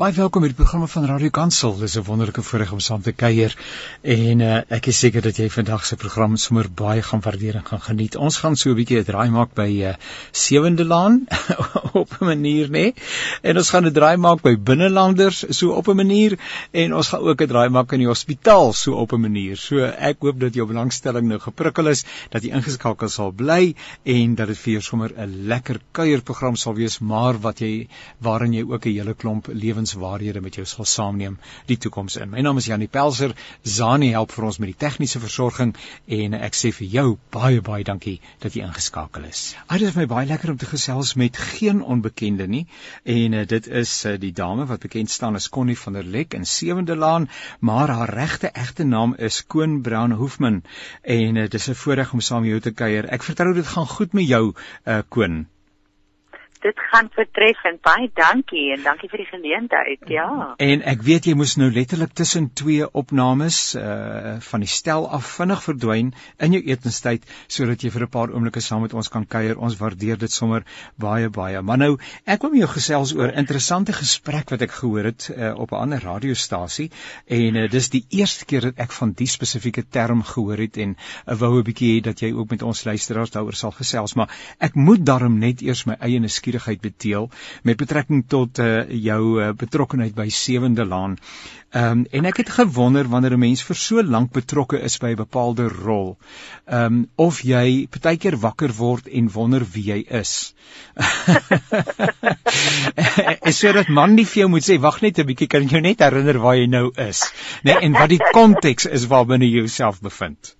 Baie welkom by die programme van Radio Kansel. Dis 'n wonderlike voorreg om saam te kuier en uh, ek is seker dat jy vandag se program sommer baie gaan waardeer en gaan geniet. Ons gaan so 'n bietjie 'n draai maak by uh, Sewende Laan op 'n manier, nê? En ons gaan 'n draai maak by binnelanders so op 'n manier en ons gaan ook 'n draai maak in die hospitaal so op 'n manier. So ek hoop dat jou belangstelling nou geprikkel is, dat jy ingeskakel sal bly en dat dit vir jou sommer 'n lekker kuierprogram sal wees, maar wat jy waarin jy ook 'n hele klomp lewens lewenswaarhede met jou sal saamneem die toekoms in. My naam is Janie Pelser. Zani help vir ons met die tegniese versorging en ek sê vir jou baie baie dankie dat jy ingeskakel is. Dit is my baie lekker om te gesels met geen onbekende nie en uh, dit is uh, die dame wat bekend staan as Connie van der Lek in Sewende Laan, maar haar regte egte naam is Koen Brown Hoofman en uh, dit is 'n voorreg om saam met jou te kuier. Ek vertrou dit gaan goed met jou, uh, Koen dit gaan vertreffend. Baie dankie en dankie vir die geleentheid. Ja. En ek weet jy moes nou letterlik tussen twee opnames uh van die stel af vinnig verdwyn in jou etenstyd sodat jy vir 'n paar oomblikke saam met ons kan kuier. Ons waardeer dit sommer baie baie. Maar nou, ek wil met jou gesels oor 'n interessante gesprek wat ek gehoor het uh op 'n ander radiostasie en uh, dis die eerste keer dat ek van die spesifieke term gehoor het en uh, wou 'n bietjie hê dat jy ook met ons luisteraars daaroor sal gesels, maar ek moet daarom net eers my eie nuus nuuskierigheid beteel met betrekking tot uh, jou uh, betrokkeheid by Sewende Laan. Ehm um, en ek het gewonder wanneer 'n mens vir so lank betrokke is by 'n bepaalde rol, ehm um, of jy partykeer wakker word en wonder wie jy is. Ek sê dat man nie vir jou moet sê wag net 'n bietjie kan jy net herinner waar jy nou is, né? Nee, en wat die konteks is waarbinne jy jouself bevind.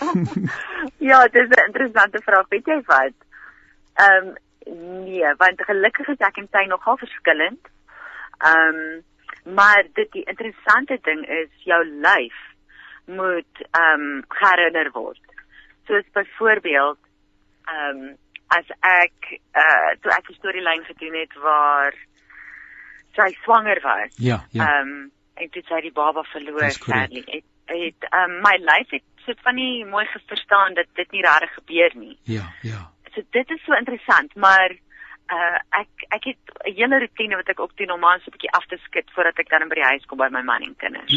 ja, dit is 'n interessante vraag, weet jy wat? Ehm um, Nee, want gelukkig is ek en sy nogal verskillend. Ehm um, maar dit die interessante ding is jou lyf moet ehm um, herinner word. Soos byvoorbeeld ehm um, as ek eh uh, toe ek 'n storielyn gedoen het waar sy swanger was. Ja, ja. Ehm um, en toe sy die baba verloor sadly. Het het ehm um, my lyf het sit van nie mooi verstaan dat dit nie regtig gebeur nie. Ja, ja so dit is so interessant, maar uh ek ek het 'n hele rotine wat ek op doen om aan so 'n bietjie af te skud voordat ek dan by die huis kom by my man en kinders.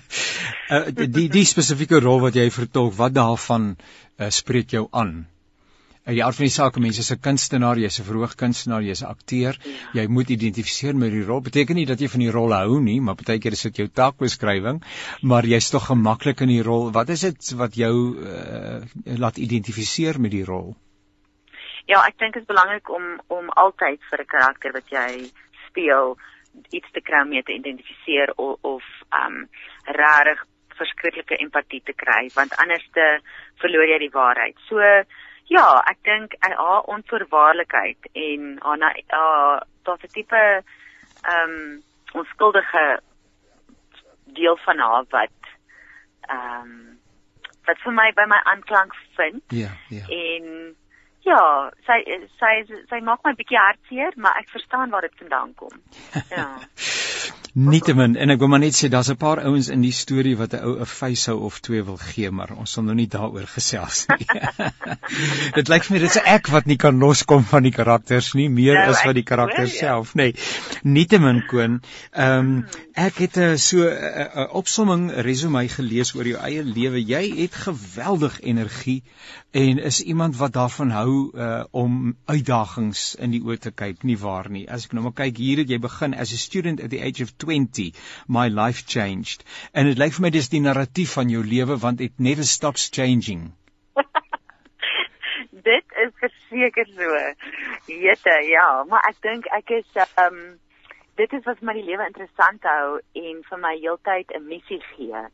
uh die die spesifieke rol wat jy vertolk, wat daarvan uh, spreek jou aan? In die aard van die saak, mense is 'n kunstenaar, jy's 'n verhoog kunstenaar, jy's 'n akteur. Ja. Jy moet identifiseer met die rol. Beteken nie dat jy van die rol hou nie, maar baie keer is dit jou taakbeskrywing, maar jy's tog gemaklik in die rol. Wat is dit wat jou uh, laat identifiseer met die rol? Ja, ek dink dit is belangrik om om altyd vir 'n karakter wat jy speel iets te kry om mee te identifiseer of of um rarig verskriklike empatie te kry, want anders te verloor jy die waarheid. So ja, ek dink haar onvoorwaardelikheid en haar tot 'n tipe um onskuldige deel van haar wat um wat vir my by my aanklank vind. Ja, ja. En Ja, sy sy sy maak my bietjie hartseer, maar ek verstaan waar dit vandaan kom. Ja. Nietemin en ek wil maar net sê daar's 'n paar ouens in die storie wat 'n ou 'n facehou of twee wil gee, maar ons sal nou nie daaroor gesels nie. dit lyk vir my dit is ek wat nie kan loskom van die karakters nie, meer nou, as wat die karakters self, nê. Nee. Nietemin Koen, ehm um, ek het 'n so 'n opsomming resume gelees oor jou eie lewe. Jy het geweldig energie en is iemand wat daarvan hou uh, om uitdagings in die oë te kyk, nie waar nie. As ek nou maar kyk hier het jy begin as 'n student at the age of 20 my life changed. En dit lyk vir my dis die narratief van jou lewe want it never stops changing. Dit is verseker so. Jette ja maar ek dink ek is um dit is wat my die lewe interessant hou en vir my heeltyd 'n missie gee.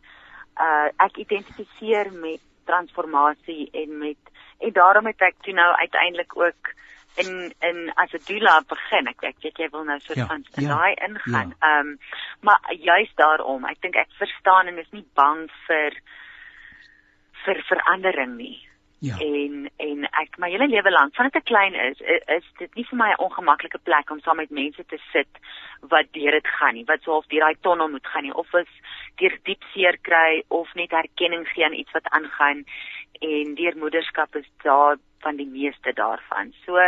Uh ek identifiseer met transformasie en met en daarom het ek toe nou uiteindelik ook in in as 'n doula begin ek ek weet jy wil nou so ja, van in ja, daai ingaan. Ja. Ehm ja. um, maar juist daarom, ek dink ek verstaan en is nie bang vir vir verandering nie. Ja. En en ek my hele lewe lank vandat ek klein is, is, is dit nie vir my 'n ongemaklike plek om saam met mense te sit wat deur dit gaan nie, wat so half deur daai tonnel moet gaan nie of is deur diep seer kry of net erkenning gee aan iets wat aangaan en deur moederskap is daar van die meeste daarvan. So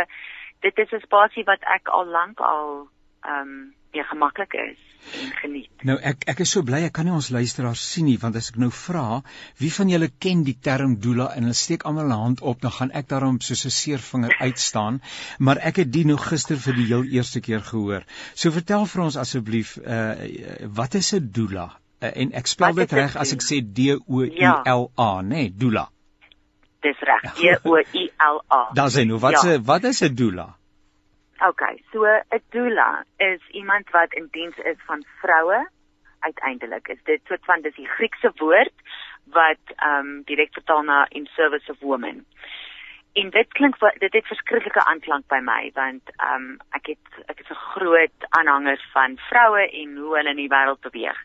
dit is 'n spasie wat ek al lank al ehm um, meer gemaklik is en geniet. Nou ek ek is so bly ek kan nie ons luisteraars sien nie want as ek nou vra wie van julle ken die term doula en hulle steek almal 'n hand op dan gaan ek daarom soos 'n seervinger uitstaan maar ek het dit nou gister vir die heel eerste keer gehoor. So vertel vir ons asseblief uh wat is 'n doula? Uh, en ek spel dit reg as ek sê D O U L A, nê, nee, doula. Dis reg, D O U L A. Dan sê nou, wat ja. se wat is 'n doula? Okay, so 'n doula is iemand wat in diens is van vroue. Uiteindelik is dit soort van dis die Griekse woord wat ehm um, direk vertaal na in service of woman. En dit klink dit het verskriklike aanklank by my want ehm um, ek het ek is 'n groot aanhanger van vroue en hoe hulle in die wêreld beweeg.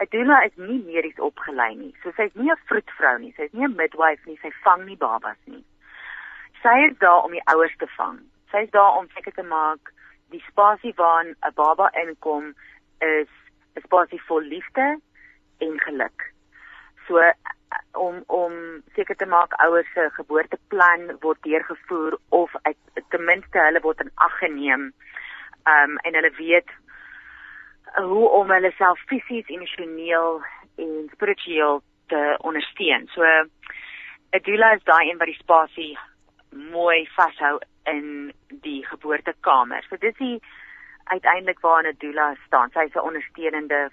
'n Doula is nie medies opgelei nie. So sy is nie 'n vroedvrou nie. Sy is nie 'n midwife nie. Sy vang nie babas nie. Sy is daar om die ouers te vang sy is daar om seker te maak die spasie waarin 'n baba inkom is 'n spasie vol liefde en geluk. So om om seker te maak ouers se geboorteplan word deurgevoer of uit, ten minste hulle word in ag geneem. Um en hulle weet hoe om hulle self fisies, emosioneel en spiritueel te ondersteun. So 'n doula is daai een wat die spasie mooi vashou in die geboortekamer. So dis die uiteindelik waar 'n doula staan. Sy's 'n ondersteunende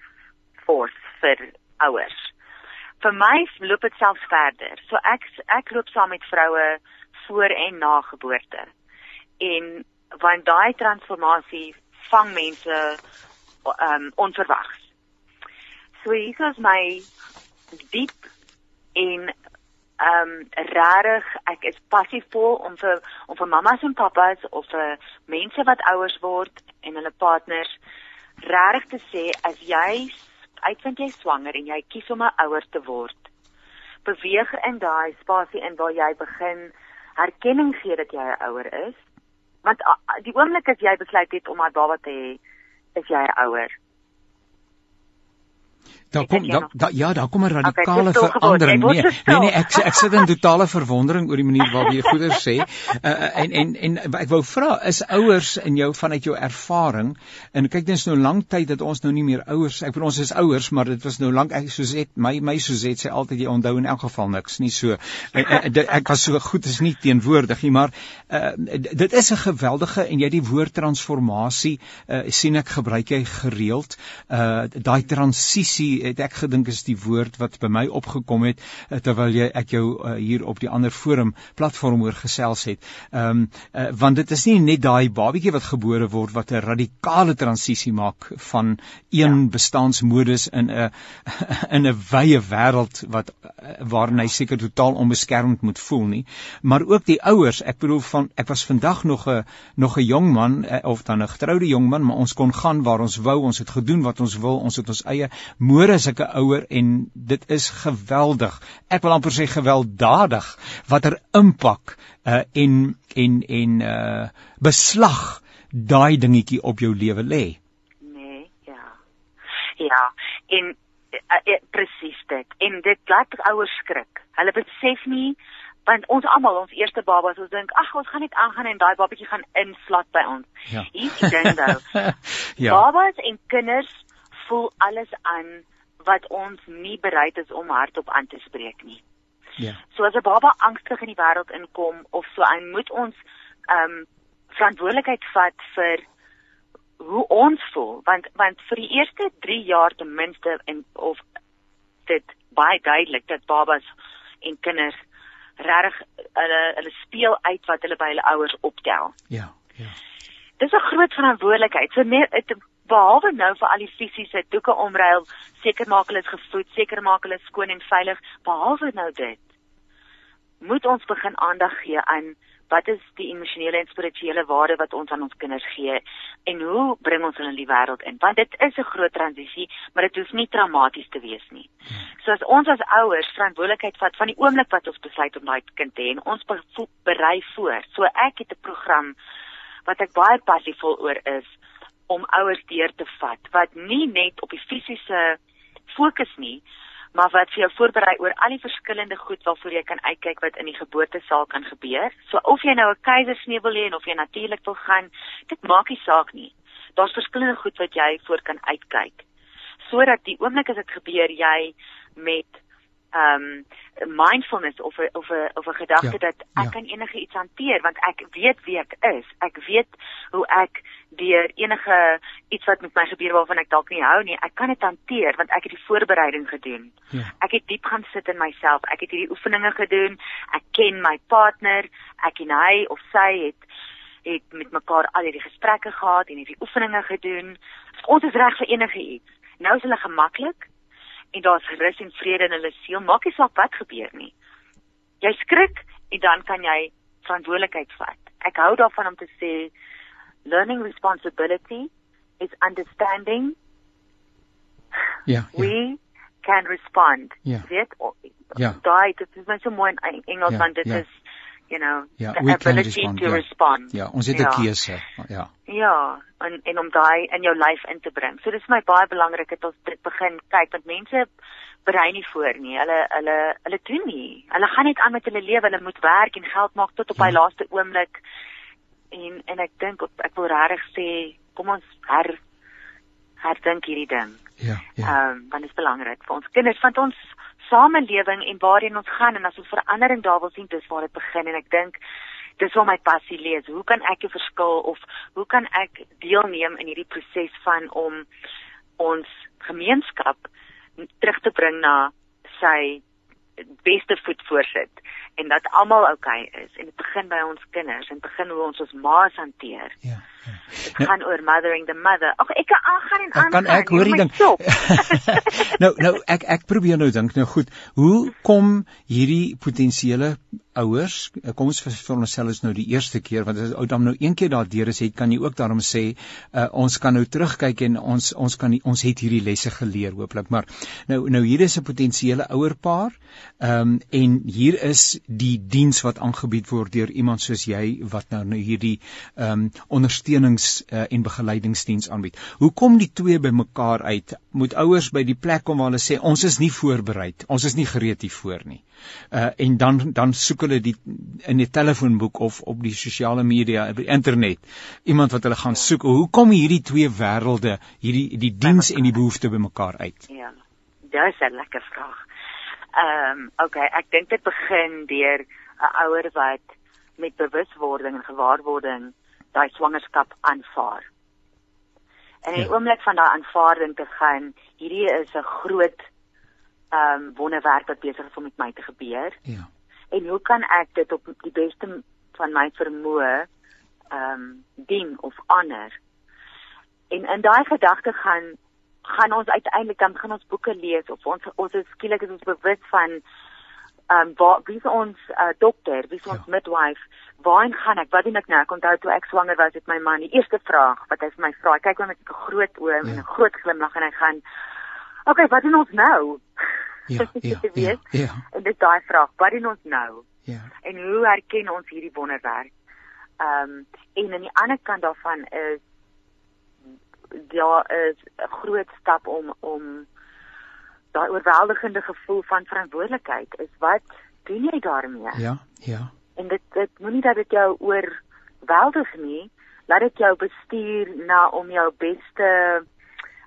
force vir ouers. Vir my loop dit selfs verder. So ek ek loop saam met vroue voor en na geboorte. En want daai transformasie vang mense um onverwags. So hier is my diep en ehm um, rarig ek is passievol om vir om vir mammas en pappas of vir mense wat ouers word en hulle partners rarig te sê as jy uitvind jy swanger en jy kies om 'n ouer te word beweeg in daai spasie in waar jy begin erkenning gee dat jy 'n ouer is want die oomblik as jy besluit het om 'n baba te hê is jy ouer Daar kom da, da, ja, daar kom 'n radikale okay, verandering. Nee, nee, nee, ek ek sit in totale verwondering oor die manier waarop jy goeie sê. Uh, en en en ek wou vra, is ouers in jou vanuit jou ervaring en kyk dis nou lank tyd dat ons nou nie meer ouers, ek bedoel ons is ouers, maar dit was nou lank ek soos het my my het sê altyd jy onthou in elk geval niks nie so. Uh, uh, ek was so goed is nie teenwoordig nie, maar uh, dit is 'n geweldige en jy die woord transformasie uh, sien ek gebruik jy gereeld. Uh daai transisie het ek gedink is die woord wat by my opgekom het uh, terwyl jy ek jou uh, hier op die ander forum platform oor gesels het. Ehm um, uh, want dit is nie net daai babatjie wat gebore word wat 'n radikale transisie maak van een ja. bestaansmodus in 'n in 'n wye wêreld wat waarin hy seker totaal onbeskermd moet voel nie, maar ook die ouers. Ek bedoel van ek was vandag nog 'n nog 'n jong man of dan 'n getroude jong man, maar ons kon gaan waar ons wou, ons het gedoen wat ons wil, ons het ons eie môre is ek 'n ouer en dit is geweldig. Ek wil amper sê gewelddadig watter impak uh, en en en uh, beslag daai dingetjie op jou lewe lê. Nee, ja. Ja, en uh, uh, presies dit. En dit laat ouers skrik. Hulle besef nie want ons almal ons eerste babas ons dink ag ons gaan net aangaan en daai babatjie gaan inslat by ons. Ja. Hier is die ding nou. ja. Babas en kinders voel alles aan wat ons nie bereid is om hardop aan te spreek nie. Ja. So as 'n baba angstig in die wêreld inkom of so, en moet ons ehm um, verantwoordelikheid vat vir hoe ons voel want want vir die eerste 3 jaar ten minste en of dit baie duidelik dat babas en kinders regtig hulle hulle speel uit wat hulle by hulle ouers optel. Ja, ja. Dis 'n groot verantwoordelikheid. So net behalwe nou vir al die fisiese doeke omruil, seker maak hulle is gevoed, seker maak hulle skoon en veilig, behalwe nou dit, moet ons begin aandag gee aan wat is die emosionele en spirituele waarde wat ons aan ons kinders gee en hoe bring ons hulle in die wêreld in want dit is 'n groot transisie maar dit hoef nie traumaties te wees nie. So as ons as ouers verantwoordelikheid vat van die oomblik wat ons besluit om daai kind te hê en ons berei voor. So ek het 'n program wat ek baie passievol oor is om ouers deur te vat wat nie net op die fisiese fokus nie maar wat vir jou voorberei oor al die verskillende goed waarvoor jy kan uitkyk wat in die geboortesaal kan gebeur. So of jy nou 'n keisersnee wil hê of jy natuurlik wil gaan, dit maak nie saak nie. Daar's verskillende goed wat jy voor kan uitkyk. Sodat die oomblik as dit gebeur jy met um, mindfulness of a, of 'n of 'n gedagte ja, dat ek ja. kan enige iets hanteer want ek weet wie ek is. Ek weet hoe ek deur enige iets wat met my gebeur waarvan ek dalk nie hou nie, ek kan dit hanteer want ek het die voorbereiding gedoen. Ja. Ek het diep gaan sit in myself. Ek het hierdie oefeninge gedoen. Ek ken my partner. Ek en hy of sy het het met mekaar al hierdie gesprekke gehad en hierdie oefeninge gedoen. Ons is reg vir enige iets. Nou is hulle gemaklik en daar's rus en vrede in hulle siel. Maak nie saak wat gebeur nie. Jy skrik en dan kan jy verantwoordelikheid vat. Ek hou daarvan om te sê learning responsibility is understanding ja, ja. we can respond. Ja. Weet? Ja. Daai dit is my so mooi in Engels ja, want dit ja. is you know ja, the ability respond, to ja. respond. Ja, ons het 'n ja. keuse. Ja. Ja, en en om daai in jou lyf in te bring. So dis vir my baie belangrik dat ons dit begin kyk want mense berei nie voor nie. Hulle hulle hulle doen nie. Hulle gaan net aan met hulle lewe. Hulle moet werk en geld maak tot op ja. hy laaste oomblik. En en ek dink ek wil regtig sê kom ons her herdink hierdie ding. Ja, ja. Ehm um, want dit is belangrik vir ons kinders want ons samelewing en waarheen ons gaan en as ons verandering daar wil sien, dis waar dit begin en ek dink dis waar my passie lê. Hoe kan ek 'n verskil of hoe kan ek deelneem in hierdie proses van om ons gemeenskap terug te bring na sy beste voet voorsit en dat almal oukei okay is en dit begin by ons kinders en begin hoe ons ons ma's hanteer. Ja. Dit nou, gaan oor mothering the mother. Ag ek kan aangaan en aangaan. Kan ek hoor die ding? nou nou ek ek probeer nou dink nou goed. Hoe kom hierdie potensiële ouers, kom ons vir onsself is nou die eerste keer want as ou dan nou een keer daardeur is, het kan jy ook daarom sê uh, ons kan nou terugkyk en ons ons kan ons het hierdie lesse geleer hooplik. Maar nou nou hier is 'n potensiële ouerpaar. Ehm um, en hier is die diens wat aangebied word deur iemand soos jy wat nou nou hierdie ehm um, ondersteun ondersteunings uh, en begeleidingsdiens aanbied. Hoe kom die twee bymekaar uit? Moet ouers by die plek kom waar hulle sê ons is nie voorberei, ons is nie gereed hiervoor nie. Uh en dan dan soek hulle die in die telefoonboek of op die sosiale media, op die internet, iemand wat hulle gaan soek. Hoe kom hierdie twee wêrelde, hierdie die diens en die behoefte bymekaar uit? Ja. Dis 'n lekker vraag. Ehm um, okay, ek dink dit begin deur 'n ouer wat met bewuswording en gewaarwording daai swangerskap aanvaar. En in die ja. oomblik van daai aanvaarding te gaan, hierdie is 'n groot ehm um, wonderwerk wat besig is om met my te gebeur. Ja. En hoe kan ek dit op die beste van my vermoë ehm um, dien of ander? En in daai gedagte gaan gaan ons uiteindelik dan gaan ons boeke lees of ons ons is skielik is ons bewus van ehm um, waar wie is ons uh, dokter, wie is ons ja. midwife? waarheen gaan ek? Wat doen ek nou? Ek onthou toe ek swanger was met my man, die eerste vraag wat hy vir my vra, kyk hom met 'n groot oë en 'n ja. groot glimlag en hy gaan, "Oké, okay, wat doen ons nou?" Ja, ja, ja, ja. En dit daai vraag, wat doen ons nou? Ja. En hoe herken ons hierdie wonderwerk? Ehm um, en aan die ander kant daarvan is daar is 'n groot stap om om daai oorweldigende gevoel van verantwoordelikheid is wat doen jy daarmee? Ja, ja en dit dit moenie dat dit jou oorweldig nie laat dit jou bestuur na om jou beste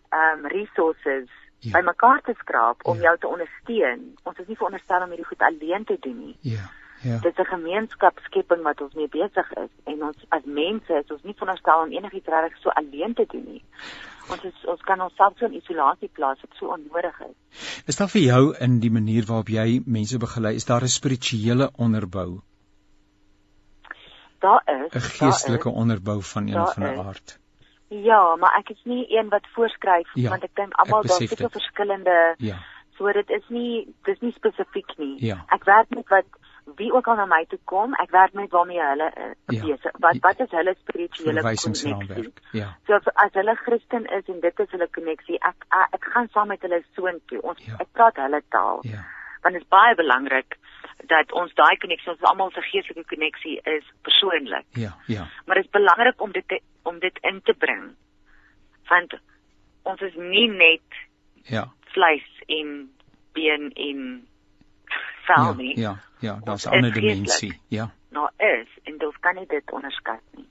ehm um, resources ja. bymekaar te skraap om ja. jou te ondersteun ons is nie veronderstel om hierdie goed alleen te doen nie ja ja dit is 'n gemeenskapskepping wat ons mee besig is en ons as mense is ons nie veronderstel om enigiets regtig so alleen te doen nie ons is, ons kan ons self so in isolasie plaas wat so onnodig is is daar vir jou in die manier waarop jy mense begelei is daar 'n spirituele onderbou daar is 'n geestelike onderbou van een van 'n aard. Ja, maar ek is nie een wat voorskryf ja, want ek dink almal daar seker verskillende Ja. So dit is nie dis nie spesifiek nie. Ja. Ek werk met wat wie ook al na my toe kom, ek werk met waarmee hulle uh, ja. besig. Wat wat is hulle spirituele koneksie? Ja. So as, as hulle Christen is en dit is hulle koneksie, ek, ek ek gaan saam met hulle soontoe. Ons ja. ek praat hulle taal. Ja. Want dit is baie belangrik dat ons daai koneksie ons almal se geestelike koneksie is persoonlik. Ja, ja. Maar dit is belangrik om dit te, om dit in te bring. Want ons is nie net ja, vleis en been en vel nie. Ja, ja, ja daar's 'n ander dimensie. Ja. Nou is en dit kan nie dit onderskat nie.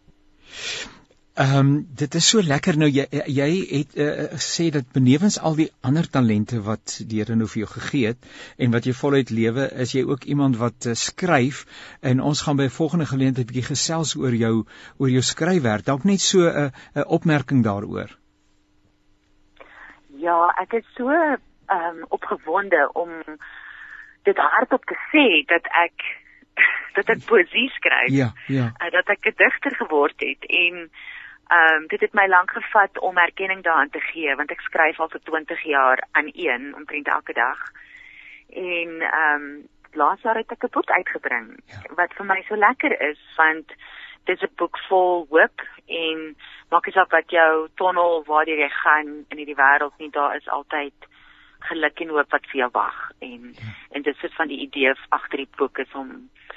Ehm um, dit is so lekker nou jy jy het uh, sê dat benewens al die ander talente wat die Here nou vir jou gegee het en wat jy voluit lewe, is jy ook iemand wat uh, skryf en ons gaan by 'n volgende geleentheid 'n bietjie gesels oor jou oor jou skryfwerk. Dalk net so 'n uh, 'n opmerking daaroor. Ja, ek is so ehm um, opgewonde om dit hardop te sê dat ek dat ek poesie skryf. Ja, ja. Uh, dat ek 'n digter geword het en ehm um, dit het my lank gevat om erkenning daaraan te gee want ek skryf al vir 20 jaar aan een omtrent elke dag. En ehm um, laas jaar het ek 'n boek uitgebring ja. wat vir my so lekker is want dit is 'n boek vol hoop en maak nie saak wat jou tonnel waar jy gaan in hierdie wêreld nie daar is altyd geluk en hoop wat vir jou wag en ja. en dit is van die idee agter die boek is om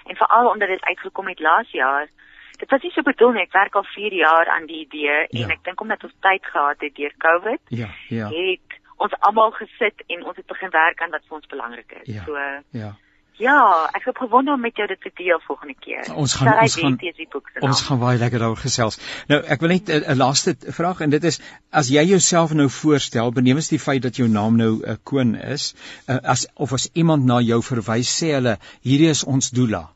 en veral omdat dit uitgekom het laas jaar dit was nie so bedoel nie ek werk al 4 jaar aan die idee ja. en ek dink omdat ons tyd gehad het deur Covid ja ja het ons almal gesit en ons het begin werk aan wat vir ons belangrik is ja, so ja Ja, ek het gewonder om met jou dit te deel volgende keer. Ons gaan ons gaan ons gaan baie lekker daaroor gesels. Nou, ek wil net 'n laaste vraag en dit is as jy jouself nou voorstel, benewens die feit dat jou naam nou 'n uh, koon is, uh, as of as iemand na jou verwys sê hulle hierdie is ons doula.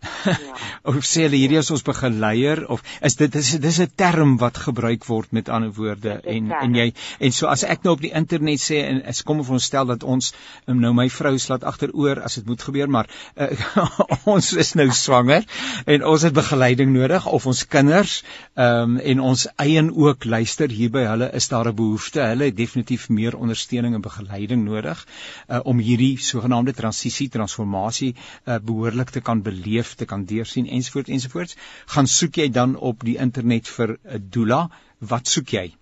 Ja. of sê hulle hierdie is ons begeleier of is dit is dis 'n term wat gebruik word met ander woorde en en jy en so as ek nou op die internet sê en as kom ons stel dat ons um, nou my vrou slaat agteroor as dit moet gebeur maar uh, ons is nou swanger en ons het begeleiding nodig of ons kinders um, en ons eien ook luister hier by hulle is daar 'n behoefte hulle het definitief meer ondersteuning en begeleiding nodig uh, om hierdie sogenaamde transisie transformasie uh, behoorlik te kan beleef skrif te kan deursien ensvoorts ensvoorts, gaan soek jy dan op die internet vir 'n doula. Wat soek jy?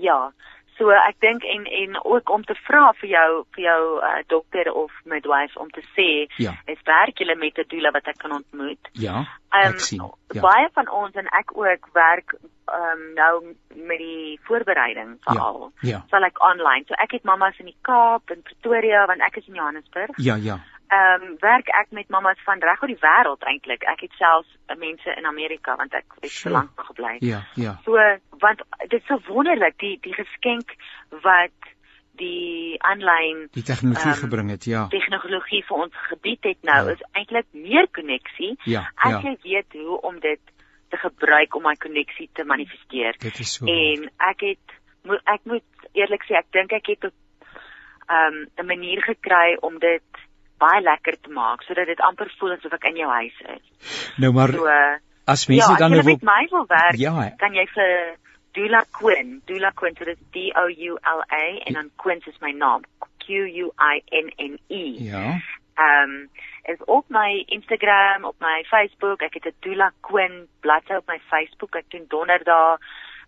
Ja, so ek dink en en ook om te vra vir jou vir jou uh, dokter of midwife om te sê, ja. is werk julle met 'n doula wat ek kan ontmoet? Ja. Um, ek sien. Ja. Baie van ons en ek ook werk ehm um, nou met die voorbereiding veral. Ja. ja. So like online. So ek het mammas in die Kaap en Pretoria want ek is in Johannesburg. Ja, ja ehm um, werk ek met mammas van reg oor die wêreld eintlik. Ek het selfs uh, mense in Amerika want ek het so lank gebly. Ja, ja. So want dit is so wonderlik die die geskenk wat die aanlyn die tegnologie um, gebring het, ja. Tegnologie vir ons gebied het nou ja. is eintlik meer koneksie. Ja, as ja. jy weet hoe om dit te gebruik om my koneksie te manifesteer. Dit is so. En ek het ek moet eerlik sê ek dink ek het 'n um, 'n manier gekry om dit baie lekker te maak sodat dit amper voel asof ek in jou huis is. Nou maar so, as mense ja, dan nou wil met my wil werk, ja, kan jy vir Dula Quinn, Dula Quinn, so dit is D O U L A en dan Quinn is my naam, Q U I N N E. Ja. Ehm um, is op my Instagram, op my Facebook, ek het 'n Dula Quinn bladsy op my Facebook, ek doen donderdag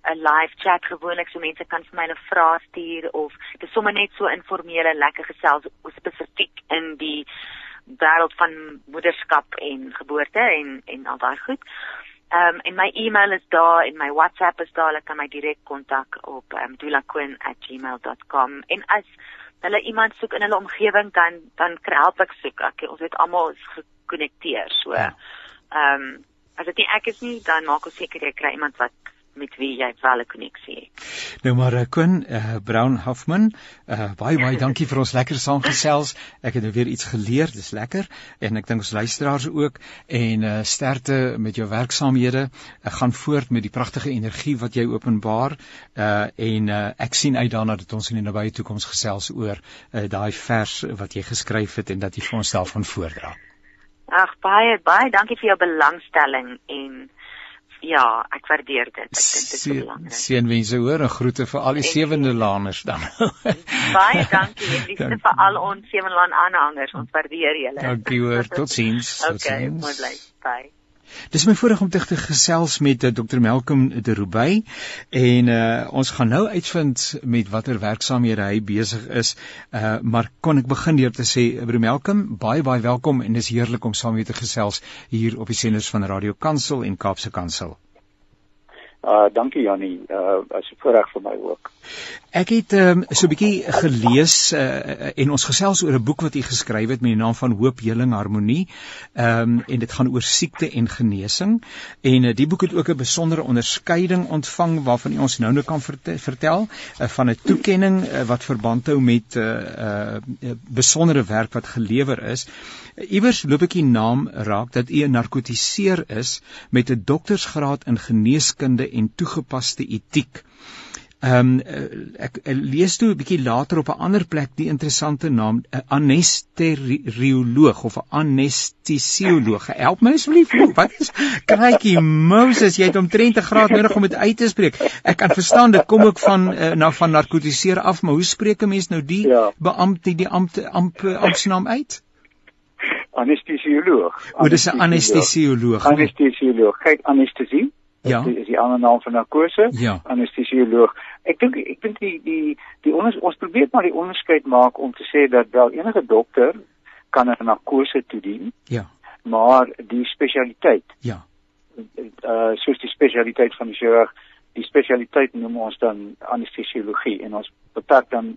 'n live chat gewoonlik so mense kan vir my 'n vraag stuur of dis sommer net so informele lekker gesels spesifiek in die wêreld van moederskap en geboorte en en al daai goed. Ehm um, en my e-mail is daar en my WhatsApp is daar, hulle kan my direk kontak op um, dulaquin@gmail.com en as hulle iemand soek in hulle omgewing dan dan help ek soek. Ek ons het almal gekonnekteer. So ja. ehm ja. um, as dit nie ek is nie, dan maak ons seker jy kry iemand wat met wie jy wel 'n koneksie het. Nou maar Quinn uh, uh, Brown Hoffman, uh, baie baie dankie vir ons lekker saamgesels. Ek het nou weer iets geleer, dis lekker en ek dink ons luisteraars ook en uh, sterkte met jou werksaamhede. Ek gaan voort met die pragtige energie wat jy openbaar uh, en uh, ek sien uit daarna dat ons in die nabye toekoms gesels oor uh, daai vers wat jy geskryf het en dat jy vir ons self van voordra. Ag baie baie dankie vir jou belangstelling en Ja, ek waardeer dit. Ek dink dit is belangrik. Seënwense hoor en groete vir al die sewende laners dan. Baie dankie en liefde vir al ons sewende laan aanhangers. Ons waardeer julle. Dankie hoor. Totsiens. Okay, mooi bly. Bye. Dis my voorreg om te gesels met eh, Dr Malcolm de Roubaix en uh, ons gaan nou uitvind met watter werksaamhede hy besig is. Uh, maar kon ek begin deur te sê Dr Malcolm, baie baie welkom en dis heerlik om saam met te gesels hier op die senders van Radio Kansel en Kaapse Kansel. Uh dankie Jannie, uh as 'n voorreg vir my ook. Ek het um, so 'n bietjie gelees uh, en ons gesels oor 'n boek wat jy geskryf het met die naam van Hoop, Heling, Harmonie. Ehm um, en dit gaan oor siekte en genesing. En uh, die boek het ook 'n besondere onderskeiding ontvang waarvan jy ons nou nou kan verte vertel uh, van 'n toekenning uh, wat verband hou met 'n uh, uh, besondere werk wat gelewer is. Iewers loop ek die naam raak dat u 'n narkotiseer is met 'n doktorsgraad in geneeskunde en toegepaste etiek. Ehm um, ek, ek lees toe 'n bietjie later op 'n ander plek die interessante naam 'n anestesioloog of 'n anestesioloog. Help my asseblief. Wat is Kraaitjie Moses, jy het omtrent 'n graad nodig om dit uit te spreek. Ek kan verstaan dit kom ook van uh, nou van narkotiseer af, maar hoe spreek 'n mens nou die ja. beampte die ampte amp amptenaam uit? anestesioloog. O, dis 'n anestesioloog. Anestesioloog. Kyk, anestesie. Ja. Dit is die ander naam van narkose. Ja. Anestesioloog. Ek dink ek dink die die die ons ons probeer maar die onderskeid maak om te sê dat wel enige dokter kan 'n narkose toedien. Ja. Maar die spesialiteit. Ja. Uh soos die spesialiteit van die chirurg, die spesialiteit noem ons dan anestesiologie en ons beperk dan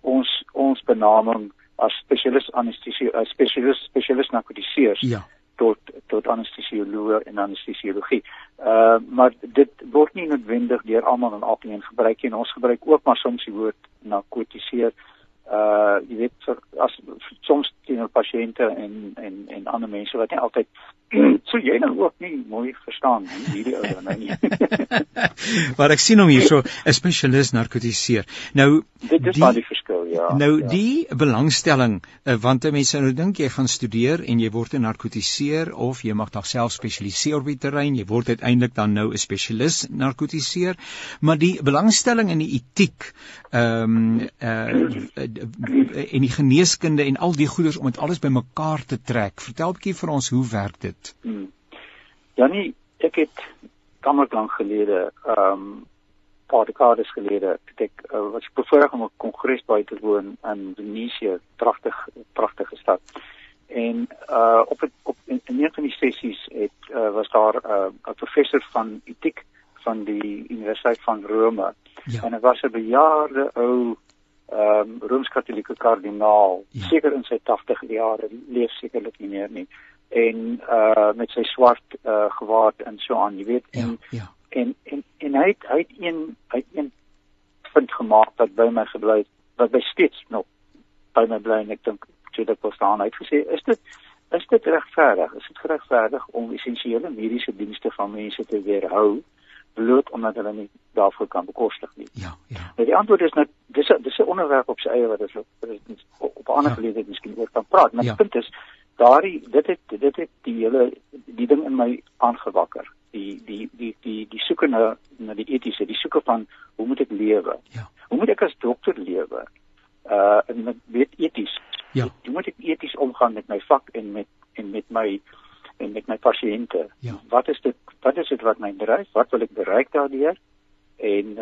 ons ons benaming as spesialis anestesie as spesialis spesialis narkotiseers ja. Tot tot anestesioloog en anestesiologie. Uh maar dit word nie noodwendig deur almal in algemeen gebruik nie. Ons gebruik ook maar soms die woord narkotiseer uh jy weet vir, as soms teenoor pasiënte en en en ander mense wat nie altyd so jy nou ook nie mooi verstaan nie hierdie ou dan nou nie. maar ek sien hom hier so 'n spesialis narkotiseer. Nou dit is maar die verskil ja. Nou ja. die belangstelling uh, want mense nou dink jy gaan studeer en jy word 'n narkotiseer of jy mag dalk self spesialiseer op die terrein, jy word uiteindelik dan nou 'n spesialis narkotiseer, maar die belangstelling in die etiek ehm um, uh en die geneeskunde en al die goeders om dit alles bymekaar te trek. Vertel 'n bietjie vir ons hoe werk dit? Hmm. Janie, ek het kammer lank gelede, ehm um, paar dekades gelede, ek uh, was bevoorreg om 'n kongres by te woon in Venesië, pragtig pragtige stad. En uh op het, op in, in een van die sessies het uh, was daar 'n uh, professor van etiek van die Universiteit van Rome. Ja. En dit was 'n bejaarde ou ehm um, Rooms-Katolieke kardinaal, ja. seker in sy 80 jare, leef sekerlik nie meer nie. En uh met sy swart uh gewaad en so aan, jy weet. Ja, en, ja. en en en hy het hy het een hy het een punt gemaak wat by my gebly het, wat by steeds nog by my bly en ek dink toe dit was staan uit gesê, is dit is dit regverdig? Is dit geregverdig om essensiële mediese dienste van mense te weerhou? Bloot omdat hulle nie daarvoor kan bekostig nie. Ja, ja. Nou die antwoord is net dis dis 'n onderwerp op sy eie wat ons op, 'n ander ja. geleentheid miskien oor kan praat. Maar ja. die punt is daardie dit het dit het die hele die ding in my aangewakker. Die die die die die soeke na na die etiese, die soeke van hoe moet ek lewe? Ja. Hoe moet ek as dokter lewe? Uh en met weet eties. Ja. Hoe moet ek eties omgaan met my vak en met en met my en met my pasiënte. Ja. Wat is dit wat is dit wat my dryf? Wat wil ek bereik daardeur? En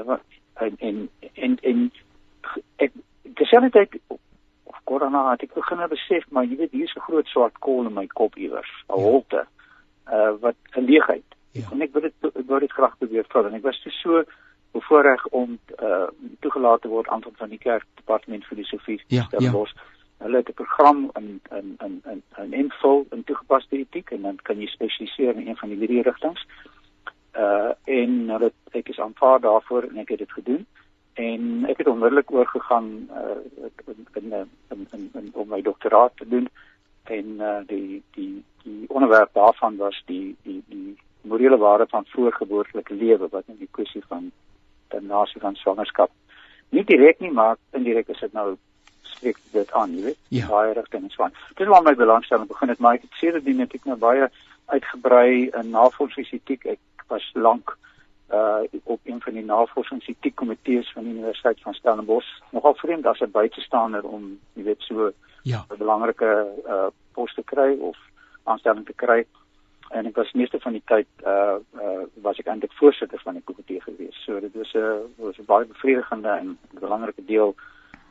en en en, en ek terselfdertyd of korona het ek begin besef maar jy weet hier is 'n groot swart kol in my kop iewers, 'n ja. holte. Uh wat 'n leegheid. Ja. En ek wil dit ek wou dit graag probeer vul en ek was so bevoorreg om uh toegelaat te word aan van die kerk departement filosofie ja, ja. Hulle het 'n program in in in in in invul in toegepaste etiek en dan kan jy spesialiseer in een van die drie rigtings. Uh en hulle ek is aanvaar daarvoor en ek het dit gedoen en ek het onmiddellik oorgegaan uh in in in, in, in om my doktoraat te doen en uh die die die onderwerp daarvan was die die die morele waarde van voorgeboortelike lewe wat in die kwessie van ternasie van swangerskap nie direk nie maar indirek is dit nou spreek dit aan, jy weet. Ja. Baie rigtings van. Dit waar my belangstelling begin het, maar ek het sê dit net ek nou baie uitgebrei in navorsingsetiek. Ek was lank uh op een van die navorsingsetiekkomitees van die Universiteit van Stellenbosch. Nogal vreemd as 'n buitestander om, jy weet, so 'n ja. belangrike uh pos te kry of aanstelling te kry. En ek was meeste van die tyd uh uh was ek eintlik voorsitter van die komitee gewees. So dit was 'n uh, was 'n baie bevredigende en belangrike deel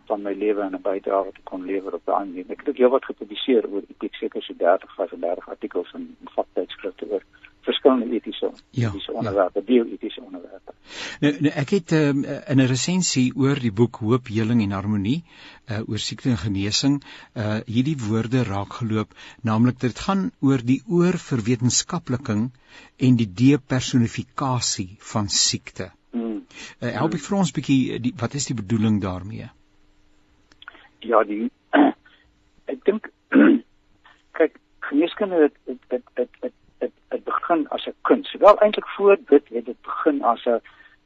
van my lewe en 'n bydrae ek kon lewer op daai manier. Ek het ook heelwat gepubliseer oor etiek, seker so 30, 35 artikels in, vaktydskrifte oor verskillende etiese ja, etiese ja. onderwerpe, ja. bioetiese onderwerpe. Nou, nou ek het um, in 'n resensie oor die boek Hoop, Heling en Harmonie uh oor siekte en genesing uh hierdie woorde raak geloop, naamlik dit gaan oor die oor vir wetenskapliking en die depersonifikasie van siekte. Uh, help ek vir ons bietjie wat is die bedoeling daarmee? Ja, die ek dink kyk geneeskunde het dit dit dit dit dit begin as 'n kuns. Wel eintlik voor dit het dit begin as 'n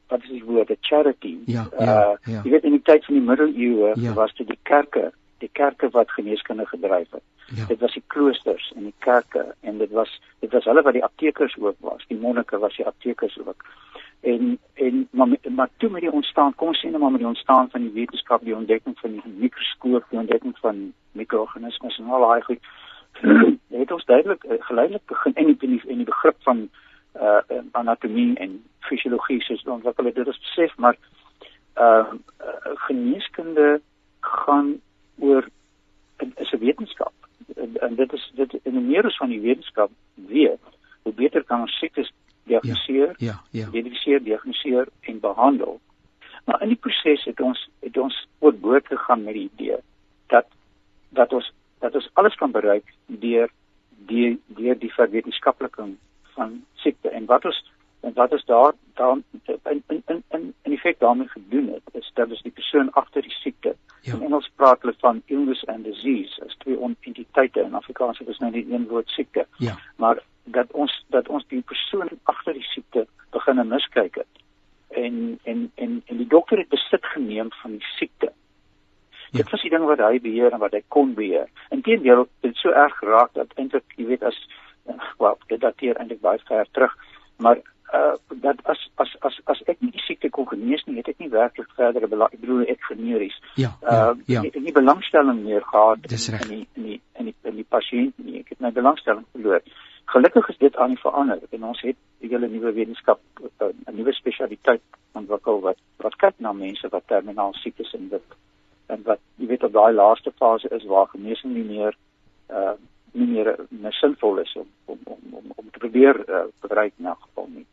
wat is die woord, 'n charity. Ja, ja, uh, ja. Jy weet in die tyd van die middeleeue ja. was dit die kerke, die kerke wat geneeskunde gedryf het. Ja. Dit was die kloosters en die kerke en dit was dit was hulle wat die aptekers ook was. Die monnike was die aptekers ook. En en maar maar toe met die ontstaan, kom ons sê net maar met die ontstaan van die wetenskap, die ontdekking van die mikroskoop, die ontdekking van mikroorganismes en al daai goed het ons duidelik uh, geleidelik begin in die in die begrip van uh anatomie en fisiologie soos ontwikkel het dit is besef maar uh, geneeskunde gaan oor is 'n wetenskap. En, en dit is dit in die meer van die wetenskap weet hoe beter kan ons siektes diagnoseer ja, ja, ja. identifiseer diagnoseer en behandel maar in die proses het ons het ons oorboord gegaan met die idee dat dat ons dat ons alles kan bereik deur die deur die verwetenskapliking van siekte en wat ons en wat ons daar dan in in in in in effek daarmee gedoen het is dat ons die persoon agter die siekte ja. in Engels praat hulle van illness and disease as twee ontiteite in Afrikaans is nou net een woord siekte ja. maar dat ons dat ons die persoon agter die siekte begin miskyk het en en en en die dokter het besit geneem van die siekte Ja. Dit was die ding wat hy beheer en wat hy kon beheer. Inteendeel, dit so erg geraak dat eintlik, jy weet, as wel, dit dateer eintlik baie ver terug, maar uh dat as as as as ek nie die siekte kon genees nie, het ek nie werklik verder belang, ek bedoel ek genees. Ja, ja, uh, ja. Ek het nie belangstelling meer gehad in, in die in die in die in die pasiënt nie. Ek het my belangstelling verloor. Gelukkig is dit aan verander en ons het 'n hele nuwe wetenskap, 'n nuwe spesialiteit ontwikkel wat wat kyk na mense wat terminaal siek is en dit en wat jy weet op daai laaste fase is waar genesing nie meer uh nie meer meer sinvol is om om om om, om te probeer uh, bereik na geval nie.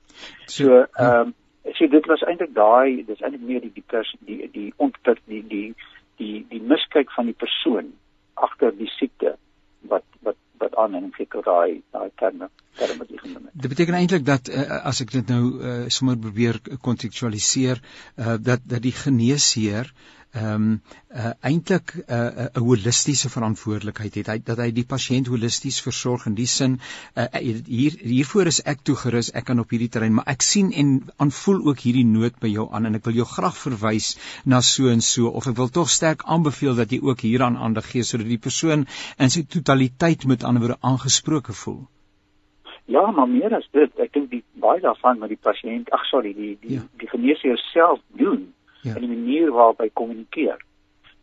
So ja. ehm um, sien dit was eintlik daai dis eintlik meer die die pers, die die ontput die die die die miskyk van die persoon agter die siekte wat wat wat aan en fikkel daai daai terme terme die genoem het. Dit beteken eintlik dat uh, as ek dit nou uh, sommer probeer kontekstualiseer uh, dat dat die geneesheer ehm um, uh, eintlik 'n uh, 'n holistiese verantwoordelikheid het. Hy dat hy die pasiënt holisties versorg in die sin uh, hier hiervoor is ek toegerus, ek kan op hierdie terrein, maar ek sien en aanvoel ook hierdie nood by jou aan en ek wil jou graag verwys na so en so of ek wil tog sterk aanbeveel dat jy ook hieraan aandag gee sodat die persoon in sy totaliteit met ander woorde aangesproke voel. Ja, maar meer as dit, ek dink die baie daarvan met die pasiënt, ag sorry, die die ja. die geneesheer self doen ja. in die manier waarop hy kommunikeer.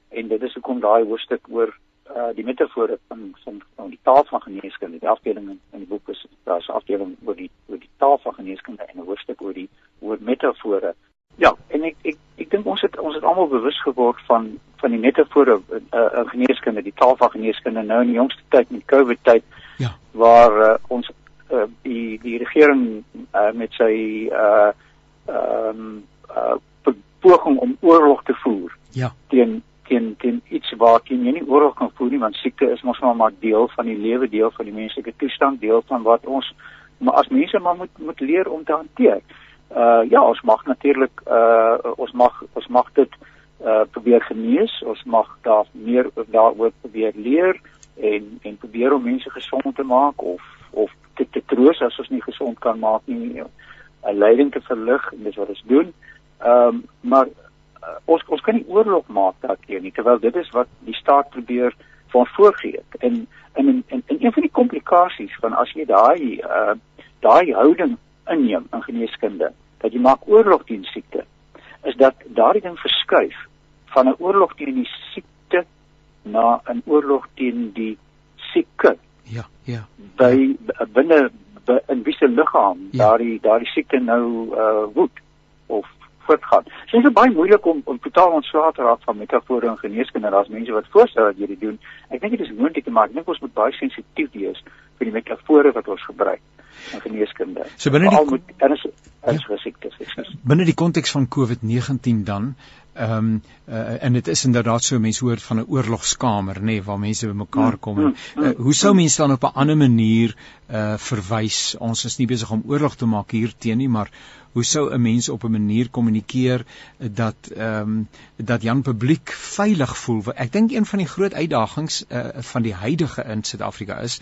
En dit is hoekom daai hoofstuk oor uh die metafore van van, van die taal van geneeskunde, die afdeling in, in die boek is daar's 'n afdeling oor die oor die taal van geneeskunde en 'n hoofstuk oor die oor metafore. Ja, en ek ek ek dink ons het ons het almal bewus geword van van die metafore uh, in geneeskunde, die taal van geneeskunde nou in die jongste tyd met COVID tyd. Ja. Waar uh, ons uh, die die regering uh, met sy uh ehm um, uh poging om oorlog te voer. Ja. teen teen teen iets teen jy nie oorlog kan voer nie want siekte is mos maar maar deel van die lewe, deel van die menslike toestand, deel van wat ons maar as mense maar moet moet leer om te hanteer. Uh ja, ons mag natuurlik uh ons mag ons mag dit uh probeer genees, ons mag daar meer daaroor probeer leer en en probeer om mense gesond te maak of of te, te troos as ons nie gesond kan maak nie, 'n leiding te verlig en dis wat ons doen. Ehm um, maar uh, ons ons kan nie oorlog maak daarteen nie terwyl dit is wat die staat probeer vir ons voorgee. En in in in, in een van die komplikasies van as jy daai uh daai houding inneem in geneeskunde dat jy maak oorlog teen siekte is dat daardie ding verskuif van 'n oorlog teen die siekte na 'n oorlog teen die sieke. Ja, ja. By binne in wie se liggaam ja. daardie daardie siekte nou uh woed of voortgaan. Dit is baie moeilik om om totaal ontslae te raak van metafore en geneeskunde. Daar's mense wat voorstel dat jy dit doen. Ek dink dit is moontlik, maar ek dink ons moet baie sensitief wees vir die metafore wat ons gebruik in geneeskunde. So binne die moet erns erns ja. Binne die konteks van COVID-19 dan Ehm um, uh, en dit is inderdaad so mense hoor van 'n oorlogskamer nê nee, waar mense bymekaar kom en uh, hoe sou mense dan op 'n ander manier uh verwys? Ons is nie besig om oorlog te maak hier teen nie maar hoe sou 'n mens op 'n manier kommunikeer dat ehm um, dat Jan publiek veilig voel? Ek dink een van die groot uitdagings uh van die huidige in Suid-Afrika is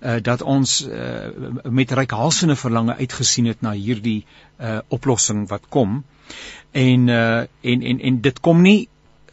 uh dat ons uh, met reikhalsende verlange uitgesien het na hierdie uh oplossing wat kom en uh en en en dit kom nie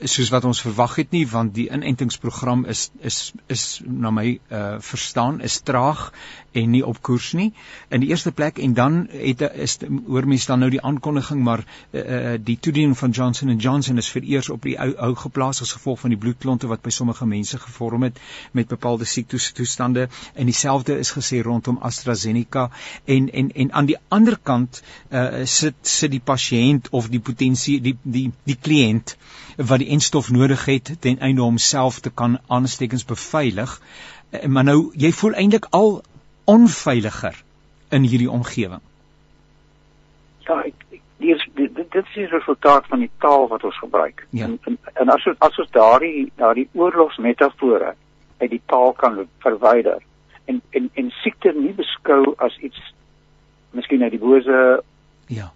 soos wat ons verwag het nie want die inentingsprogram is is is na my uh verstaan is traag en nie op koers nie. In die eerste plek en dan het is hoor mense dan nou die aankondiging maar uh die toediening van Johnson & Johnson is vir eers op die ou ou geplaas as gevolg van die bloedklonte wat by sommige mense gevorm het met bepaalde siektoestande. En dieselfde is gesê rondom AstraZeneca. En en en aan die ander kant uh sit sit die pasiënt of die potensie die die die kliënt wat die enstof nodig het ten einde om homself te kan aanstekens beveilig. Eh, maar nou jy voel eintlik al onveiliger in hierdie omgewing. Ja, ek dis dit, dit is die resultaat van die taal wat ons gebruik. Ja. En, en en as as ons daardie daardie oorlogsmetafore uit die taal kan verwyder en en en siekte nie beskou as iets miskien uit die bose ja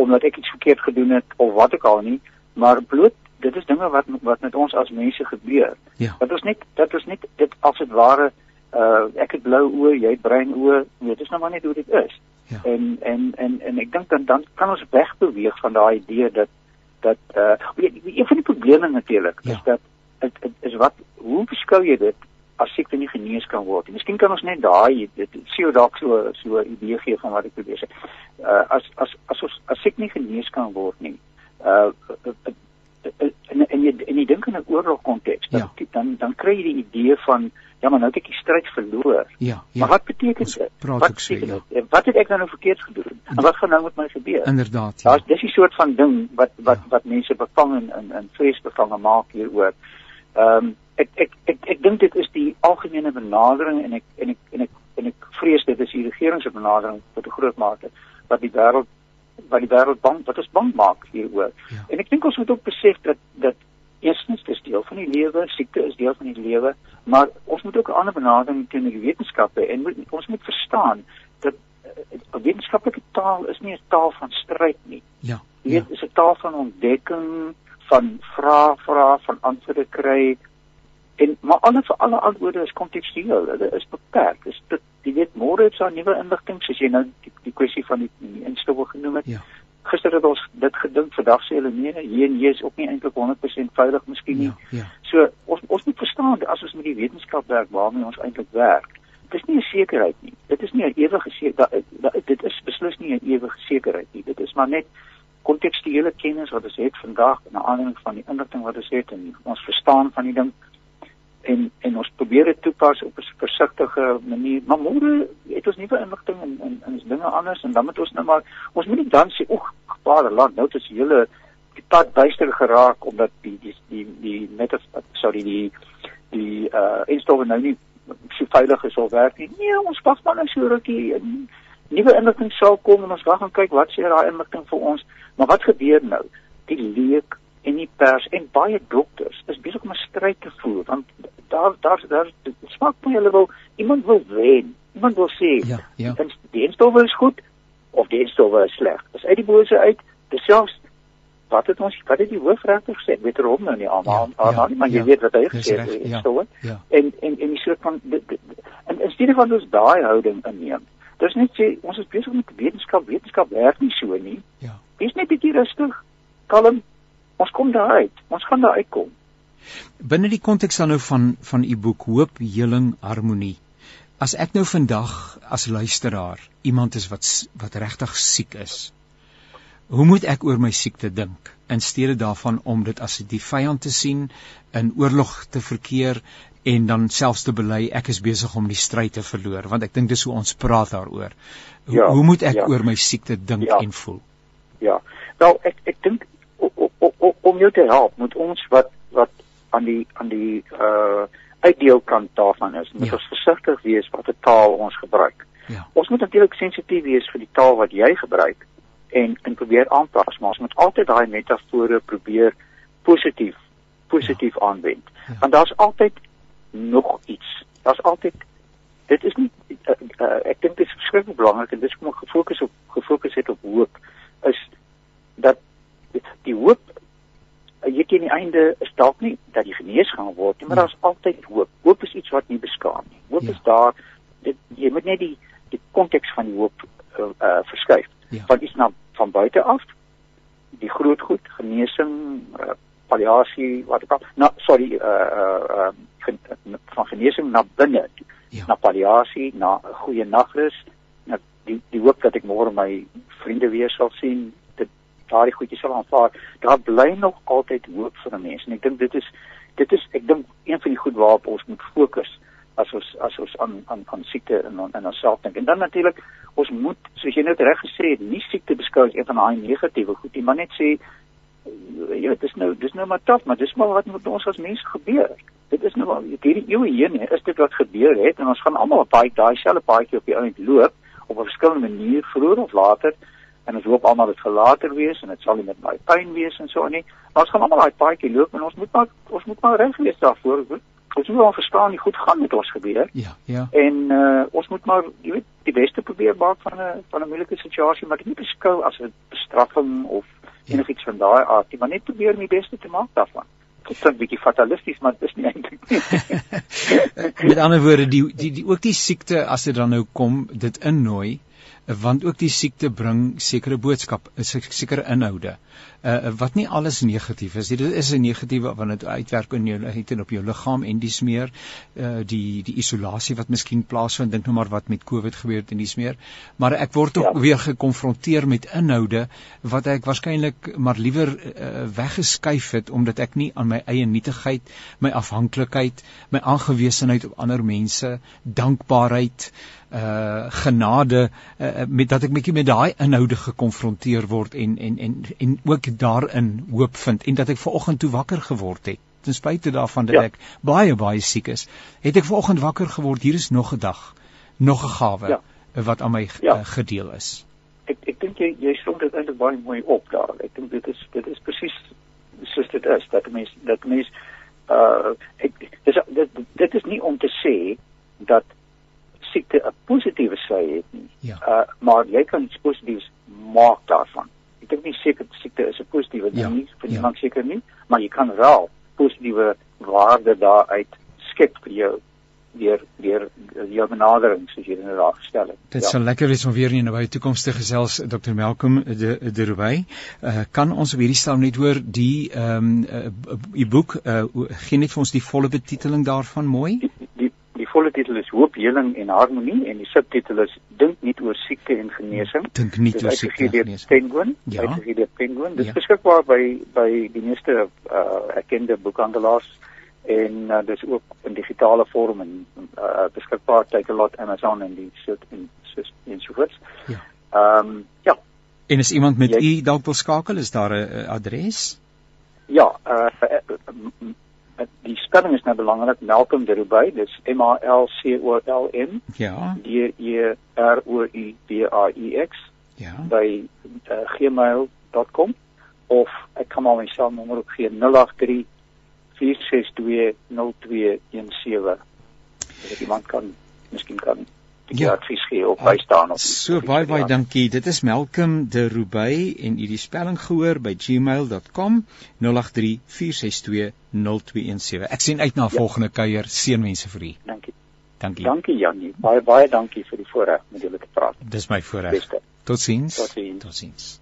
omdat ek iets verkeerd gedoen het of wat ook al nie maar bloot dit is dinge wat wat met ons as mense gebeur. Ja. Dat ons net dat ons net dit as dit ware uh ek het blou oë, jy het bruin oë, nee, dit is nou maar net hoe dit is. Ja. En en en en ek dink dan dan kan ons wegbeweeg van daai idee dat dat uh een van die probleme natuurlik ja. is dat dit is wat hoe beskou jy dit as siekte nie genees kan word. Miskien kan ons net daai dit sien dalk so so 'n idee gee van wat ek probeer sê. Uh as as as ons as siek nie genees kan word nie. Uh en en jy en jy dink in 'n oorlog konteks dan ja. dan dan kry jy die idee van ja maar nou het ek die stryd verloor. Ja, ja. Maar wat beteken dit? Wat sê jy? Ja. Wat het ek nou, nou verkeerd gedoen? En wat gaan nou met my gebeur? Inderdaad. Ja. Daar's dis 'n soort van ding wat wat ja. wat mense bevang en in in vrees bevange maak hieroor. Ehm um, ek ek ek ek dink dit is die algemene benadering en ek en ek en ek en ek vrees dit is die regering se benadering tot 'n groot mate wat die wêreld wat die wêreld bang wat ons bang maak hieroor. Ja. En ek dink ons moet ook besef dat dat eerstens dis deel van die lewe, siekte is deel van die lewe, maar ons moet ook 'n ander benadering teenoor die wetenskappe en moet, ons moet verstaan dat uh, wetenskaplike taal is nie 'n taal van stryd nie. Ja. Dit ja. is 'n taal van ontdekking, van vra vra, van antwoorde kry. En maar alle vir alle antwoorde is kontekstueel. Dit is beperk. Dit is jy weet môre het daar nuwe inligting soos jy nou die, die kwessie van die, die instowwe genoem het. Ja. Gister het ons dit gedink, vandag sê hulle nee, hier en hier is ook nie eintlik 100% veilig miskien nie. Ja, ja. So ons ons moet verstaan as ons met die wetenskap werk waarmee ons eintlik werk. Dit is nie 'n sekerheid nie. Dit is nie 'n ewige sekerheid dit is beslis nie 'n ewige sekerheid nie. Dit is maar net kontekstuele kennis wat ons het vandag in aanleiding van die inligting wat ons het en ons verstaan van die ding en en ons probeer dit toepas op 'n versigtige manier. Maar môre het ons nuwe inligting en en is dinge anders en dan moet ons nou maar ons moet nie dan sê oek, vader land nou het jy hele die pad byster geraak omdat die die die die net sorry die die uh instowwe nou nie so veilig is of werk nie. Nee, ons wag maar net so rukkie nuwe inligting sal kom en ons wag en kyk wat sê daai inligting vir ons. Maar wat gebeur nou? Die leek en die pers en baie dokters is besig om 'n stryd te voer want daar daar daar smaak my hulle wil iemand wil wen iemand wil sê ja, ja. die instowwe is goed of die instowwe is sleg? Is uit die bose uit selfs wat het ons wat het die hoofregter gesê? Weet hom nou nie almal ja, ja, maar jy ja, weet wat hy gesê het ja, ja. en en en die soort van en in steede van ons daai houding inneem dis net sê ons is besig met wetenskap wetenskap werk nie so nie. Ja. Wees net bietjie rustig kalm ons kom daar uit. Ons gaan daar uitkom. Binne die konteks dan nou van van u boek Hoop, Heling, Harmonie. As ek nou vandag as luisteraar iemand is wat wat regtig siek is. Hoe moet ek oor my siekte dink in steede daarvan om dit as die vyand te sien, in oorlog te verkeer en dan selfs te bely ek is besig om die stryd te verloor want ek dink dis hoe ons praat daaroor. Hoe, ja, hoe moet ek ja. oor my siekte dink ja. en voel? Ja. Wel ek ek dink om jou te help moet ons wat wat aan die aan die uh uitdeelkant daarvan is. Moet ja. ons versigtig wees wat 'n taal ons gebruik. Ja. Ons moet natuurlik sensitief wees vir die taal wat jy gebruik en en probeer aanpas, maar ons moet altyd daai metafore probeer positief positief ja. aanwend. Ja. Want daar's altyd nog iets. Daar's altyd dit is nie uh, uh, ek dink dit is verskriklik belangrik en dis kom ek gefokus op gefokus het op hoop is dat die hoop jy teen die einde is dalk nie dat jy genees gaan word nie, maar ja. daar's altyd hoop. Hoop is iets wat nie beskaam nie. Hoop ja. is daar dit jy moet net die die konteks van die hoop uh, uh, verskuif. Ja. Van iets na van buite af die groot goed, genesing, uh, palliasie, wat ook al. Nou, sorry, uh uh, uh van genesing na binne. Ja. Na palliasie, na 'n goeie nagrus, na die die hoop dat ek môre my vriende weer sal sien, daardie goedjies sal aanvaar. Daar bly nog altyd hoop vir 'n mens en ek dink dit is dit is ek dink een van die goed waarop ons moet fokus as ons as ons aan aan aan siekte en aan onsself dink. En dan natuurlik ons moet soos jy net reg gesê het, nie siekte beskou as een van daai negatiewe goed nie, maar net sê ja, dit is nou dis nou maar taaf, maar dis maar wat met ons as mense gebeur. Dit is nou al hierdie eeue heen, is dit wat gebeur het en ons gaan almal op daai daai selfe paadjie op die ount loop op 'n verskillende manier vroeër of later en ons hoop almal dit gaan later wees en dit sal nie met baie pyn wees en so nie. Maar ons gaan almal daai paadjie loop en ons moet maar ons moet maar reg wees daarvoor. Ons moet wel verstaan nie goed gaan met ons gebeur. Ja, ja. En uh ons moet maar jy weet die beste probeer maak van 'n van 'n moeilike situasie, maar dit nie beskou as 'n bestraffing of ja. enigiets van daai aard nie, maar net probeer om die beste te maak daarvan. Dit klink bietjie fatalisties, maar dit is nie eintlik nie. Met ander woorde, die die die ook die siekte as dit dan nou kom, dit innooi want ook die siekte bring sekere boodskap, sekere inhoude. Uh wat nie alles negatief is. Dit is 'n negatiewe wanneer dit uitwerk in jou het en op jou liggaam en dis meer uh die die isolasie wat miskien plaasvind. Dink nou maar wat met COVID gebeur het en dis meer. Maar ek word ook ja. weer gekonfronteer met inhoude wat ek waarskynlik maar liewer uh, weggeskuif het omdat ek nie aan my eie nietigheid, my afhanklikheid, my aangewesenheid op ander mense, dankbaarheid uh genade uh, met dat ek bietjie met daai inhoude gekonfronteer word en en en en ook daarin hoop vind en dat ek ver oggend toe wakker geword het ten spyte daarvan dat ja. ek baie baie siek is het ek ver oggend wakker geword hier is nog 'n dag nog 'n gawe ja. wat aan my ja. uh, gedeel is ek ek dink jy jy som dit eintlik baie mooi op daar ek dink dit is dit is presies soos dit is dat mense dat mense uh ek dis dit, dit is nie om te sê dat siekte 'n positiewe sy het nie. Ja. Uh maar jy kan iets positiefs maak daarvan. Ek dink nie seker siekte is 'n positiewe ding ja. nie, vir iemand ja. seker nie, maar jy kan wel positiewe waarde daaruit skep vir jou deur deur jou benadering soos jy dit nou daar gestel het. Dit ja. sal lekker wees om weer in 'n nabye toekoms te gesels Dr. Malcolm de de Rouwey. Uh kan ons op hierdie stadium net hoor die ehm um, uh, u boek uh gee net vir ons die volle betiteling daarvan mooi? Die, titel is Hoop, Heling en Harmonie en die subtitel is Dink nie oor siekte en genesing. Dink nie oor siekte en genesing. Penguin, ja. uitgegee deur Penguin. Dit is ja. beskikbaar by by die meeste uh erkende boekhandelaars en uh, dis ook in digitale vorm en uh beskikbaar Takealot, Amazon en die soort en en so voort. Ja. Ehm um, ja. En as iemand met Jy, u dalk wil skakel, is daar 'n adres? Ja, uh die spelling is nou belangrik Malcolm Derubay dis M A L C O L M ja. D E R O U B A I X ja. by uh, gmail.com of ek kan maar my selfnommer op gee 083 462 0217 as iemand kan miskien kan ja. advies gee of bystaan of So baie baie dankie. Dit is Malcolm de Roubaix en u die spelling gehoor by gmail.com 0834620217. Ek sien uit na 'n ja. volgende kuier. Seënwense vir u. Dankie. Dankie. Dankie Janie. Baie baie dankie vir die voorreg met julle te praat. Dis my voorreg. Totsiens. Totsiens. Totsiens.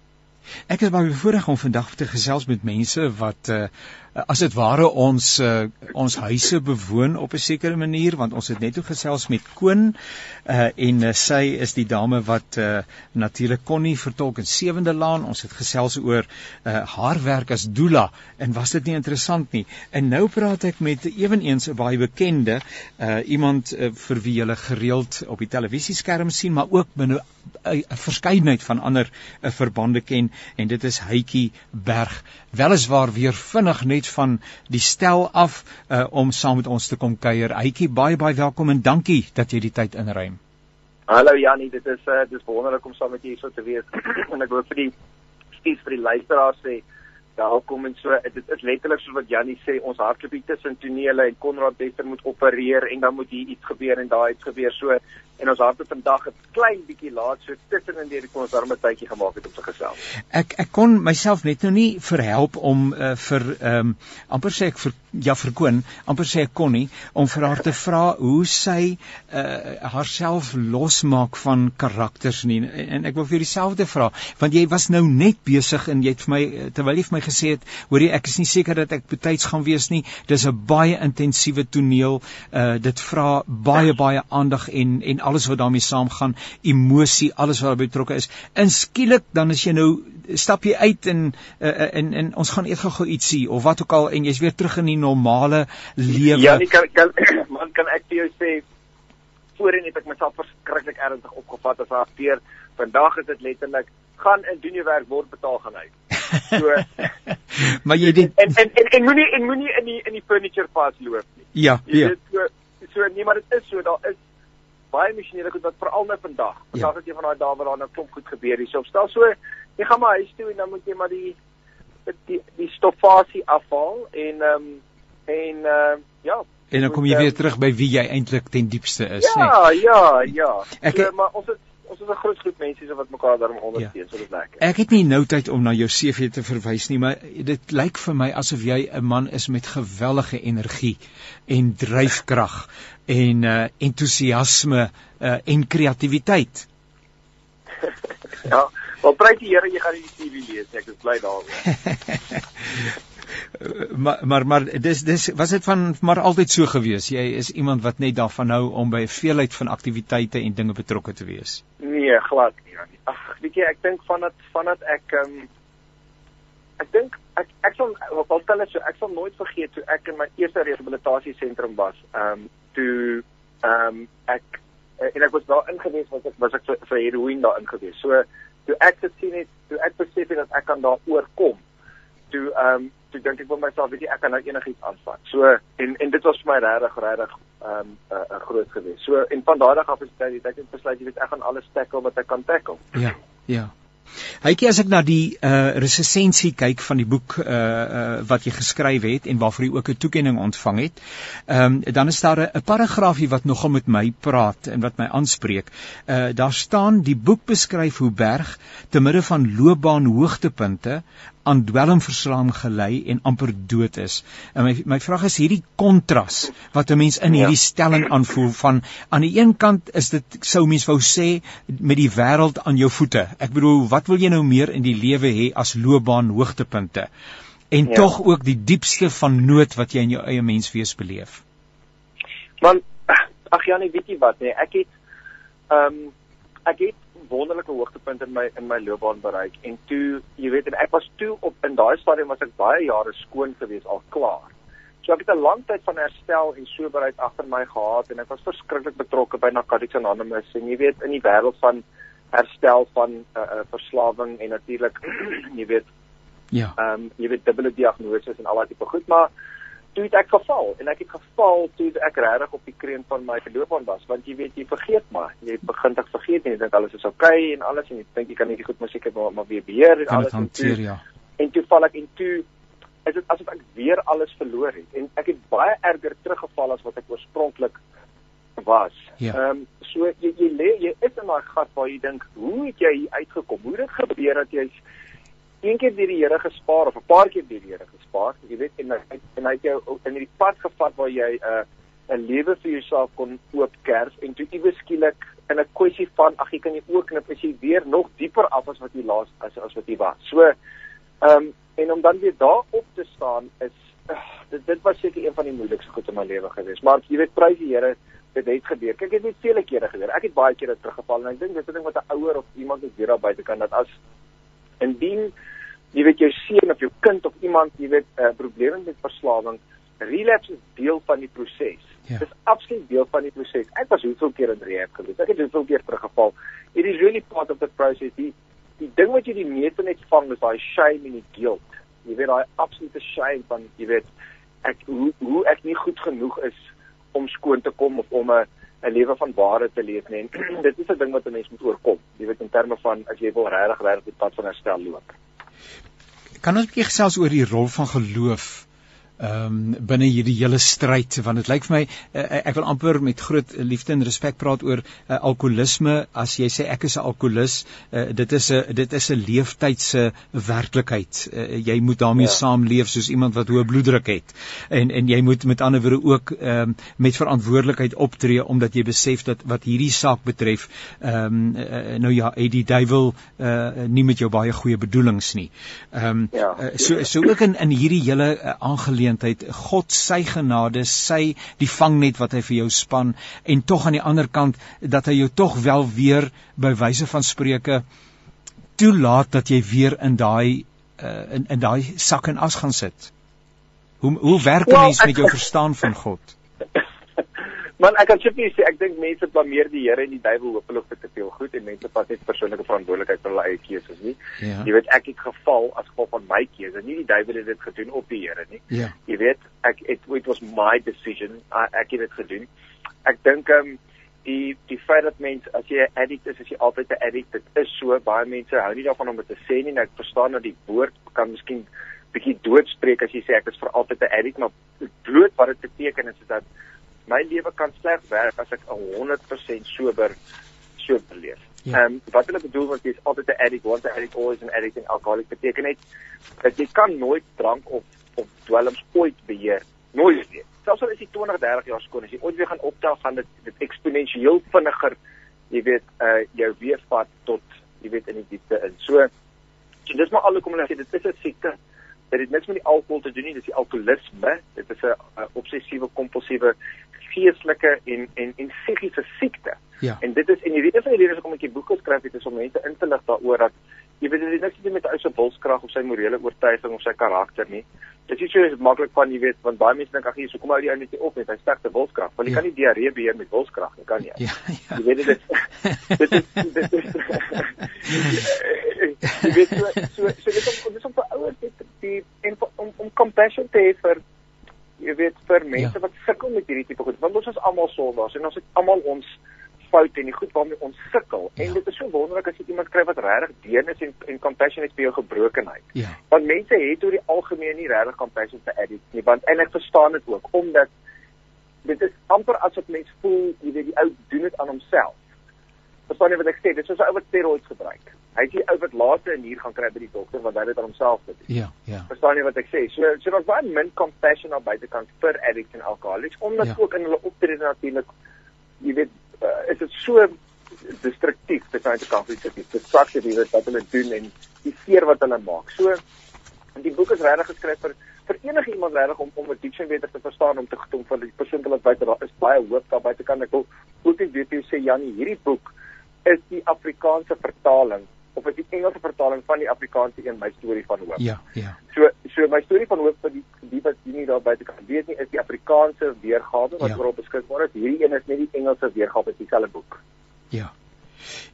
Ek is baie bevoorreg om vandag te gesels met mense wat uh as dit ware ons uh, ons huise bewoon op 'n sekere manier want ons het net toe gesels met Koen uh, en uh, sy is die dame wat uh, natuurlik Connie vertolk in Sewende Laan. Ons het gesels oor uh, haar werk as doula en was dit nie interessant nie? En nou praat ek met ewenigs 'n baie bekende uh, iemand uh, vir wie jy gereeld op die televisieskerm sien maar ook binne 'n verskeidenheid van ander uh, verbande ken en dit is Heitjie Berg. Weliswaar weer vinnig net van die stel af uh, om saam met ons te kom kuier. Heitjie, baie baie welkom en dankie dat jy die tyd inruim. Hallo Jannie, dit is uh, dis wonderlik om saam met jou hier so te wees. en ek wil vir die stief vir die luisteraars sê welkom en so dit is letterlik soos wat Jannie sê ons hier tussen tonele en Konrad Bester moet opereer en dan moet hier iets gebeur en daar iets gebeur so en ons harte vandag 'n klein bietjie laat so tussenin deur die kon ons darm 'n tydjie gemaak het om te gesels. Ek ek kon myself net nou nie verhelp om uh, vir ehm um, amper sê ek vir ja vir Koen, amper sê ek kon nie om vir haar te vra hoe sy uh, haarself losmaak van karakters nie en, en ek wil vir dieselfde vra want jy was nou net besig en jy het vir my terwyl jy vir my gesê het hoorie ek is nie seker dat ek betyds gaan wees nie dis 'n baie intensiewe toneel uh, dit vra baie baie aandag en en alles wat daarmee saamgaan, emosie, alles wat daarbey betrokke is. Inskielik dan as jy nou stap jy uit en uh, en en ons gaan eers gou ietsie of wat ook al en jy's weer terug in die normale lewe. Ja, nie kan kan man kan ek vir jou sê voorheen het ek myself verskriklik ernstig opgevat as 'n akteur. Vandag is dit letterlik gaan in doen jou werk word betaal gaan uit. So maar jy dit en en en, en moenie en moenie in die in die furniture pas loop nie. Ja, ja. So so nee, maar dit is so daar is baie masjinerie goed wat veral nou vandag. Vandag ja. het jy van daai dae waar daar nou klop goed gebeur hier. So stel so, jy gaan maar huis toe en dan moet jy maar die die die stoffasie afhaal en ehm um, en uh, ja. En dan kom jy weer terug by wie jy eintlik ten diepste is, ja, nee. Ja, ja, ja. Ek so, maar ons het ons is 'n groot groep mense wat mekaar daarom ondersteun, ja. so dit lekker. Ek het nie nou tyd om na jou CV te verwys nie, maar dit lyk vir my asof jy 'n man is met gewellige energie en dryfkrag en uh entoesiasme uh en kreatiwiteit. ja, wel prys die Here jy gaan die TV lees, ek is bly daaroor. maar maar maar dis dis was dit van maar altyd so gewees. Jy is iemand wat net daarvan hou om by 'n veelheid van aktiwiteite en dinge betrokke te wees. Nee, glad nie. Ag, weet jy, ek dink vandat vandat ek ehm um, ek dink ek ek sal wel tel so ek sal nooit vergeet toe ek in my eerste rehabilitasie sentrum was. Ehm um, toe ehm um, ek en ek was daar ingewees was ek was ek vir, vir heroïne daar ingewees. So toe ek dit sien het, toe ek besef het dat ek kan daar oorkom. Toe ehm um, toe dink ek vir myself, weet jy, ek kan nou enigiets aanvat. So en en dit was vir my regtig regtig ehm um, 'n uh, groot gewees. So en van daardie af is dit ek het besluit jy weet ek gaan alles tackle wat ek kan tackle. Ja, ja. Hykie as ek na die uh resensie kyk van die boek uh uh wat jy geskryf het en waarvoor jy ook 'n toekenning ontvang het, ehm um, dan is daar 'n paragraafie wat nogal met my praat en wat my aanspreek. Uh daar staan die boek beskryf hoe Berg te midde van loopbaan hoogtepunte aan dwelmverslaam gelei en amper dood is. En my my vraag is hierdie kontras wat 'n mens in hierdie ja. stelling aanvoel van aan die een kant is dit sou mens wou sê met die wêreld aan jou voete. Ek bedoel wat wil jy nou meer in die lewe hê as loopbaan hoogtepunte? En ja. tog ook die diepste van nood wat jy in jou eie menswees beleef. Man ag Janie, weet jy wat nee, ek het ehm um, ek het wonderlike hoogtepunt in my in my loopbaan bereik en toe jy weet en ek was toe op in daai stadium was ek baie jare skoon gewees al klaar. So ek het 'n lang tyd van herstel en soberheid agter my gehad en ek was verskriklik betrokke by Narcotics Anonymous en jy weet in die wêreld van herstel van 'n uh, uh, verslawing en natuurlik jy weet ja. Ehm um, jy weet dubbele diagnose en al daai tipe goed maar toe ek geval en ek het geval toe ek regtig op die kreun van my loopbaan was want jy weet jy vergeet maar jy begin te vergeet en jy dink alles is oukei okay en alles en jy dink jy kan nie goed musiek maar, maar weer beheer en alles hanteer, en toe, ja. en toe val ek en toe is dit asof ek weer alles verloor het en ek het baie erger teruggeval as wat ek oorspronklik was. Ja. Ehm ja. um, so jy jy lê jy is in daai gat waar jy dink hoe het jy uitgekom? Hoe het dit gebeur dat jy een keer deur die Here gespaar of 'n paar keer deur die Here gespaar, jy weet en hy en hy het jou in hierdie pad gevat waar jy 'n uh, 'n lewe vir jouself kon oopkers en toe iewes skielik in 'n kwessie van ag jy kan jy oorknip as jy weer nog dieper af as wat jy laas as as wat jy was. So ehm um, en om dan weer daar op te staan is dit dit was seker een van die moeilikste goed in my lewe gewees. Maar jy weet prys die Here, dit het gebeur. Kyk, dit het vele kere gebeur. Ek het baie kere teruggeval en ek dink dit is 'n ding wat 'n ouer of iemand moet weer daar buite kan dat as indien jy weet jou seun of jou kind of iemand jy weet 'n uh, probleem met verslawing, relapse is deel van die proses. Ja. Dit is absoluut deel van die proses. Ek was hoeveel keer in rehab gewees. Ek het hoeveel keer teruggeval. It is really part of the process. Die die ding wat jy die meeste net vang is daai shame en die guilt. Jy weet daai absolute shame van jy weet ek hoe hoe ek nie goed genoeg is om skoon te kom of om 'n 'n lewe van ware te leef nie. dit is 'n ding wat 'n mens moet oorkom. Jy weet in terme van as jy wil regtig regtig die pad van herstel loop. Kan ons 'n bietjie gesels oor die rol van geloof ehm um, binne hierdie hele stryd want dit lyk vir my uh, ek wil amper met groot liefde en respek praat oor uh, alkoholisme as jy sê ek is 'n alkolikus uh, dit is 'n dit is 'n leeftydse werklikheid uh, jy moet daarmee ja. saamleef soos iemand wat hoë bloeddruk het en en jy moet met ander woorde ook ehm um, met verantwoordelikheid optree omdat jy besef dat wat hierdie saak betref ehm um, uh, nou ja het die duiwel uh, nie met jou baie goeie bedoelings nie ehm um, ja. uh, so so ook in in hierdie hele uh, aangeleentheid geleentheid. God sy genade sy die vangnet wat hy vir jou span en tog aan die ander kant dat hy jou tog wel weer by wyse van spreuke toelaat dat jy weer in daai uh, in in daai sak en as gaan sit. Hoe hoe werk 'n mens met jou verstaan van God Man ek kan simply sê ek dink mense blameer die Here en die duiwel hopelik vir te veel goed en mense vat net persoonlike verantwoordelikheid vir hulle eie keuses nie. Ja. Jy weet ek het geval as gevolg van my keuse, nie die duiwel het dit gedoen op die Here nie. Ja. Jy weet ek it, it was my decision. I, ek het dit gedoen. Ek dink ehm um, die die feit dat mense as jy 'n addict is, as jy altyd 'n addict, dit is so baie mense hou nie daarvan om dit te sê nie. Nou ek verstaan dat die woord kan miskien bietjie doodspreek as jy sê ek is vir altyd 'n addict, maar bloot wat dit beteken is dat my lewe kan slegs werk as ek 100% sober sober leef. Ja. Ehm ja. um, wat hulle bedoel want jy is altyd 'n addict, once an addict always an addict en alkoholiek beteken net dat jy kan nooit drank of of dwelms ooit beheer. Nooit nie. Selfs al is jy 20, 30 jaar skoon, as jy ooit weer gaan optel gaan dit dit eksponensieel vinniger jy weet uh jou weefpad tot jy weet in die diepte in. So, so dis maar alhoekom hulle sê dit is 'n siekte dit het niks met die alkohol te doen nie, dis die alkoholisme. Dit is 'n obsessiewe kompulsiewe geestelike en en en psigiese siekte. Ja. En dit is en die rede van die rede is om 'n bietjie boeke skryf het is om mense in te lig daaroor dat jy weet dit is niks te doen met 'n ou se wilskrag of sy morele oortuiging of sy karakter nie. Dit is so maklik van jy weet want baie mense dink ag hier so kom ou die ou net op met hy sterkte wilskrag. Want jy ja. kan nie diarree beheer met wilskrag nie, kan jy? Ja. ja. Jy weet dit is dit is dit is jy weet so so so dit is om dis om vir ouers dit die en om om compassion te hê vir jy weet vir mense ja. wat sukkel met hierdie tipe goed want ons is almal sondaars en ons het almal ons foute en die goed waarmee ons sukkel ja. en dit is so wonderlik as jy iemand kry wat regtig deernis en en compassion het vir jou gebrokenheid ja. want mense het oor die algemeen nie regtig compassion vir addicts nie want en ek verstaan dit ook omdat dit is amper asof mense voel jy weet die ou doen dit aan homself verstaan jy wat ek sê dit is soos 'n ou wat steroids gebruik hy het die ou wat laaste in hier gaan kry by die dokter want hy het dit aan homself gedoen. Ja, ja. Verstaan jy wat ek sê? So so daar's baie min compassion op buitekant vir addicts en alkoholics omdat ja. ook in hulle optrede natuurlik jy weet uh, is dit so destruktief te kan te kan sê dit is sakte wie wat hulle doen en die seer wat hulle maak. So en die boek is regtig geskryf vir vir enige iemand regtig om om addiction beter te verstaan om te gedoen vir die persoon wat buite daar is baie hoop daar buite kan ek ook ook net weet jy sê Janie hierdie boek is die Afrikaanse vertaling of is die Engelse vertaling van die Afrikaanse een my storie van hoop. Ja, ja. So so my storie van hoop vir die die wat nie daar buite kan weet nie is die Afrikaanse weergawe wat ja. oorop beskikbaar is. Hierdie een is net die Engelse weergawe, dieselfde boek. Ja.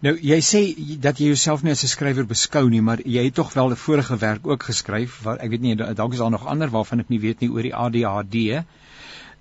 Nou jy sê dat jy jouself nie as 'n skrywer beskou nie, maar jy het tog wel 'n vorige werk ook geskryf wat ek weet nie dalk is daar nog ander waarvan ek nie weet nie oor die ADHD.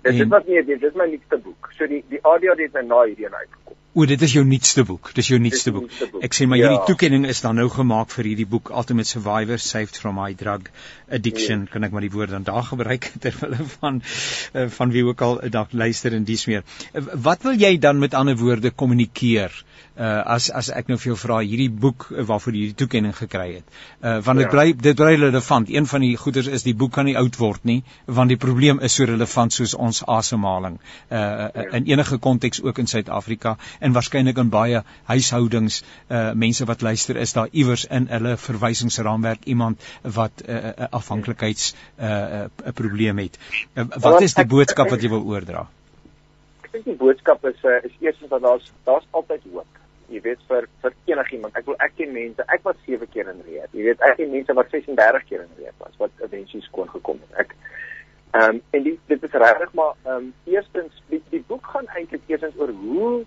En, dit was nie dit is my nuutste boek. So die die ADHD het nou na hierdie een uitgekom. O, dit is jou nuutste boek. Dis jou nuutste boek. boek. Ek sê maar ja. hierdie toekenning is dan nou gemaak vir hierdie boek Ultimate Survivor Saved from My Drug Addiction. Ja. Kan ek maar die woord dan daar gebruik terwyl van uh, van wie ook al dalk luister en dies meer. Uh, wat wil jy dan met ander woorde kommunikeer? uh, as as ek nou vir jou vra hierdie boek waarvoor jy hierdie toekenning gekry het. Uh want dit ja. bly dit bly relevant. Een van die goeders is die boek kan nie oud word nie want die probleem is so relevant soos ons asemhaling uh ja. in enige konteks ook in Suid-Afrika en waarskynlik in baie huishoudings uh mense wat luister is daar iewers in hulle verwysingsraamwerk iemand wat 'n uh, afhanklikheids 'n uh, uh, probleem het. Uh, wat is die boodskap wat jy wil oordra? Ek dink die boodskap is uh, is eers dat daar's daar's altyd hoop jy weet vir vir enigiemand. Ek wil ek ken mense. Ek was 7 keer in rehab. Jy weet ek ken mense wat 36 keer in rehab was wat eventually skoon gekom het. Ek ehm um, en die, dit is regtig maar ehm um, eerstens die, die boek gaan eintlik eerstens oor hoe